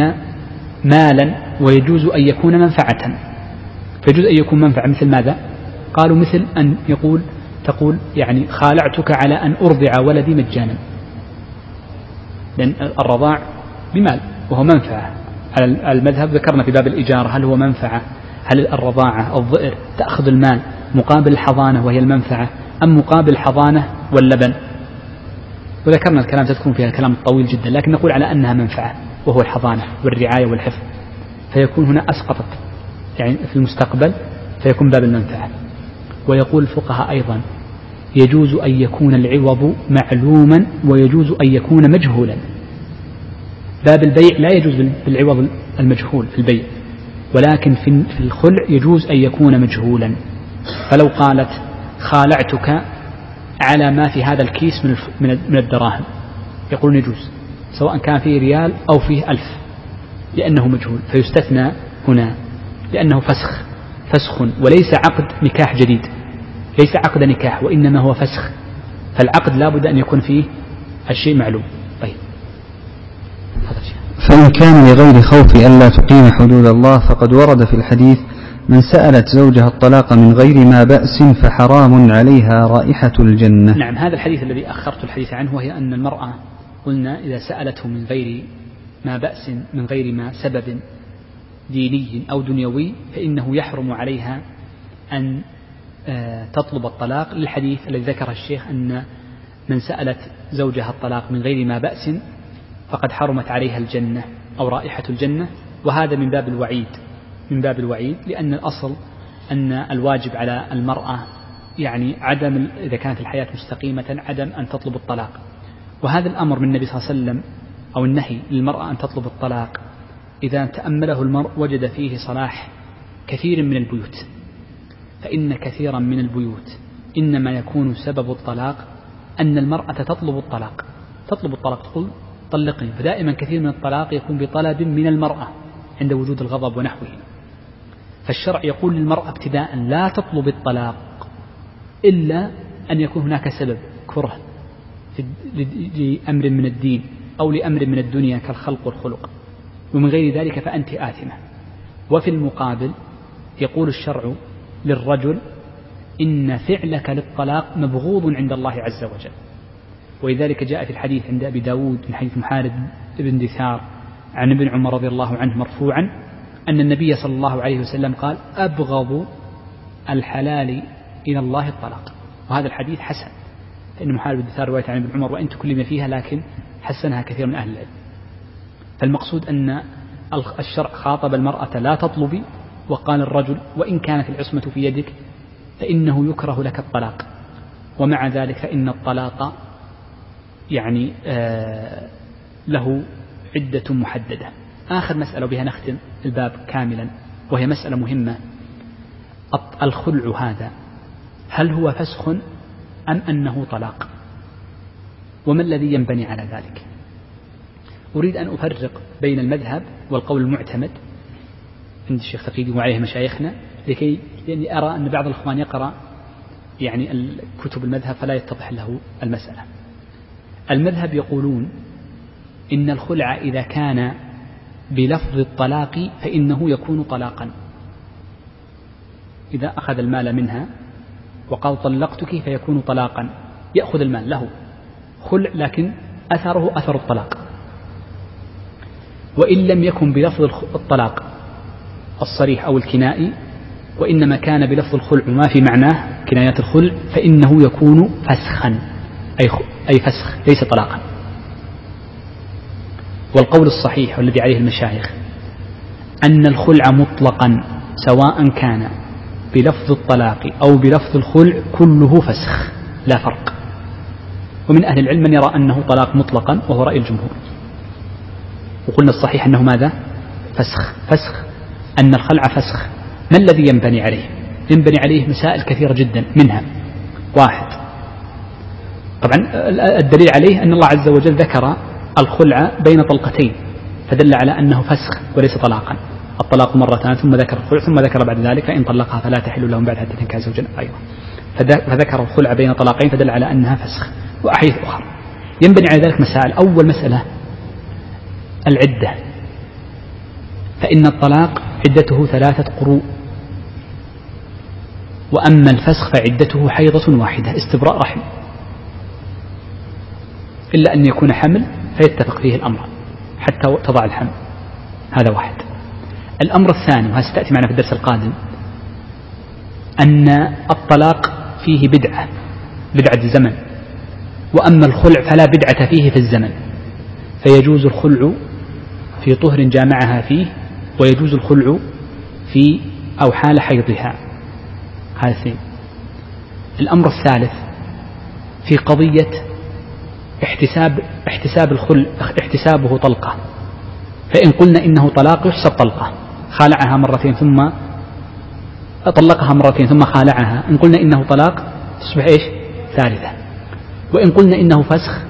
مالا ويجوز أن يكون منفعة. فيجوز أن يكون منفعة مثل ماذا؟ قالوا مثل أن يقول تقول يعني خالعتك على أن أرضع ولدي مجانا. لأن الرضاع بمال وهو منفعة. على المذهب ذكرنا في باب الإجارة هل هو منفعة؟ هل الرضاعة الظئر تأخذ المال مقابل الحضانة وهي المنفعة أم مقابل الحضانة واللبن؟ وذكرنا الكلام ستكون فيها كلام طويل جدا لكن نقول على أنها منفعة وهو الحضانة والرعاية والحفظ. فيكون هنا أسقطت يعني في المستقبل فيكون باب المنفعة. ويقول الفقهاء أيضا يجوز أن يكون العوض معلوما ويجوز أن يكون مجهولا. باب البيع لا يجوز بالعوض المجهول في البيع. ولكن في الخلع يجوز أن يكون مجهولا. فلو قالت خالعتك على ما في هذا الكيس من من الدراهم. يقولون يجوز سواء كان فيه ريال أو فيه ألف لأنه مجهول. فيستثنى هنا لأنه فسخ فسخ وليس عقد نكاح جديد. ليس عقد نكاح وإنما هو فسخ. فالعقد لا بد أن يكون فيه الشيء معلوم. فإن كان لغير خوف ألا تقيم حدود الله فقد ورد في الحديث من سألت زوجها الطلاق من غير ما بأس فحرام عليها رائحة الجنة. نعم هذا الحديث الذي أخرت الحديث عنه وهي أن المرأة قلنا إذا سألته من غير ما بأس من غير ما سبب ديني أو دنيوي فإنه يحرم عليها أن آه، تطلب الطلاق. للحديث الذي ذكره الشيخ أن من سألت زوجها الطلاق من غير ما بأس فقد حرمت عليها الجنة أو رائحة الجنة وهذا من باب الوعيد من باب الوعيد لأن الأصل أن الواجب على المرأة يعني عدم إذا كانت الحياة مستقيمة عدم أن تطلب الطلاق. وهذا الأمر من النبي صلى الله عليه وسلم أو النهي للمرأة أن تطلب الطلاق. إذا تأمله المرء وجد فيه صلاح كثير من البيوت. فإن كثيرا من البيوت إنما يكون سبب الطلاق أن المرأة تطلب الطلاق. تطلب الطلاق تقول طلقني فدائما كثير من الطلاق يكون بطلب من المرأة عند وجود الغضب ونحوه. فالشرع يقول للمرأة ابتداء لا تطلب الطلاق إلا أن يكون هناك سبب كره لأمر من الدين أو لأمر من الدنيا كالخلق والخلق. ومن غير ذلك فأنت آثمة. وفي المقابل يقول الشرع للرجل إن فعلك للطلاق مبغوض عند الله عز وجل. ولذلك جاء في الحديث عند أبي داود من حديث محارب بن دثار عن ابن عمر رضي الله عنه مرفوعا أن النبي صلى الله عليه وسلم قال أبغض الحلال إلى الله الطلاق. وهذا الحديث حسن فإن محارب بن دثار رواية عن ابن عمر وإن تكلم فيها لكن حسنها كثير من أهل العلم. فالمقصود أن الشرع خاطب المرأة لا تطلبي وقال الرجل وإن كانت العصمة في يدك فإنه يكره لك الطلاق. ومع ذلك فإن الطلاق يعني آه له عدة محددة. آخر مسألة وبها نختم الباب كاملا وهي مسألة مهمة. الخلع هذا هل هو فسخ أم أنه طلاق؟ وما الذي ينبني على ذلك؟ أريد أن أفرق بين المذهب والقول المعتمد. عند الشيخ تقيدي وعليه مشايخنا لكي لأني أرى أن بعض الإخوان يقرأ يعني كتب المذهب فلا يتضح له المسألة. المذهب يقولون إن الخلع إذا كان بلفظ الطلاق فإنه يكون طلاقا. إذا أخذ المال منها وقال طلقتك فيكون طلاقا؟ يأخذ المال له. خلع لكن أثره أثر الطلاق. وإن لم يكن بلفظ الطلاق الصريح أو الكنائي وإنما كان بلفظ الخلع ما في معناه كنايات الخلع فإنه يكون فسخا. أي أي فسخ ليس طلاقا. والقول الصحيح والذي عليه المشايخ أن الخلع مطلقا سواء كان بلفظ الطلاق أو بلفظ الخلع كله فسخ لا فرق. ومن أهل العلم من يرى أنه طلاق مطلقا وهو رأي الجمهور. وقلنا الصحيح أنه ماذا؟ فسخ فسخ. أن الخلع فسخ. ما الذي ينبني عليه؟ ينبني عليه مسائل كثيرة جدا منها واحد طبعا الدليل عليه أن الله عز وجل ذكر الخلع بين طلقتين فدل على أنه فسخ وليس طلاقا. الطلاق مرتان ثم ذكر الخلع ثم ذكر بعد ذلك فإن طلقها فلا تحل لهم بعد حتى تنكح زوجا أيضا فذكر الخلع بين طلاقين فدل على أنها فسخ. وأحاديث أخرى. ينبني على ذلك مسائل. أول مسألة العدة. فإن الطلاق عدته ثلاثة قروء. وأما الفسخ فعدته حيضة واحدة استبراء رحم. إلا أن يكون حمل فيتفق فيه الأمر حتى تضع الحمل. هذا واحد. الأمر الثاني وهذا ستأتي معنا في الدرس القادم أن الطلاق فيه بدعة بدعة الزمن. وأما الخلع فلا بدعة فيه في الزمن. فيجوز الخلع في طهر جامعها فيه ويجوز الخلع في أو حال حيضها. هذا الأمر الثالث في قضية احتساب احتساب الخل احتسابه طلقة. فإن قلنا إنه طلاق يحسب طلقة. خالعها مرتين ثم طلقها مرتين ثم خالعها. إن قلنا إنه طلاق تصبح إيش؟ ثالثة. وإن قلنا إنه فسخ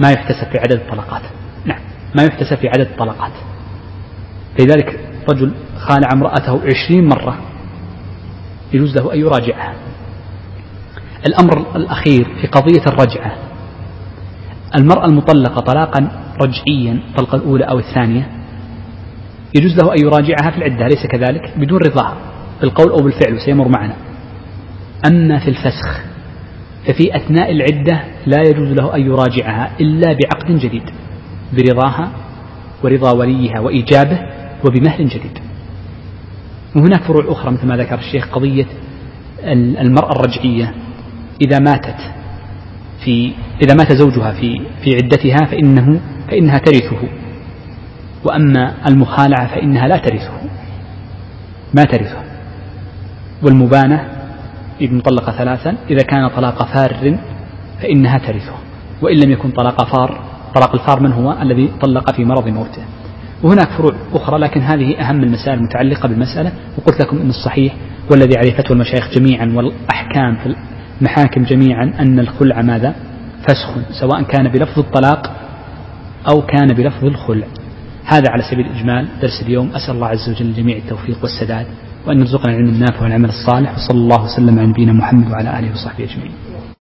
ما يحتسب في عدد الطلقات. نعم ما يحتسب في عدد الطلقات. لذلك رجل خالع امرأته عشرين مرة يجوز له أن يراجعها. الأمر الأخير في قضية الرجعة. المرأة المطلقة طلاقا رجعيا الطلقة الأولى أو الثانية يجوز له أن يراجعها في العدة أليس كذلك؟ بدون رضاها بالقول أو بالفعل وسيمر معنا. أما في الفسخ ففي أثناء العدة لا يجوز له أن يراجعها إلا بعقد جديد برضاها ورضا وليها وإيجابه وبمهر جديد. وهناك فروع أخرى مثل ما ذكر الشيخ قضية المرأة الرجعية. إذا ماتت في إذا مات زوجها في في عدتها فإنه فإنها ترثه. وأما المخالعة فإنها لا ترثه ما ترثه. والمبانة إذ مطلقة ثلاثا إذا كان طلاق فار فإنها ترثه. وإن لم يكن طلاق فار طلاق الفار من هو؟ الذي طلق في مرض موته. وهناك فروع أخرى لكن هذه أهم المسائل المتعلقة بالمسألة وقلت لكم أن الصحيح والذي عليه فتوى المشايخ جميعا والأحكام في المحاكم جميعا أن الخلع ماذا؟ فسخ سواء كان بلفظ الطلاق أو كان بلفظ الخلع. هذا على سبيل الإجمال درس اليوم. أسأل الله عز وجل الجميع التوفيق والسداد وأن يرزقنا العلم النافع والعمل الصالح وصلى الله وسلم على نبينا محمد وعلى آله وصحبه أجمعين.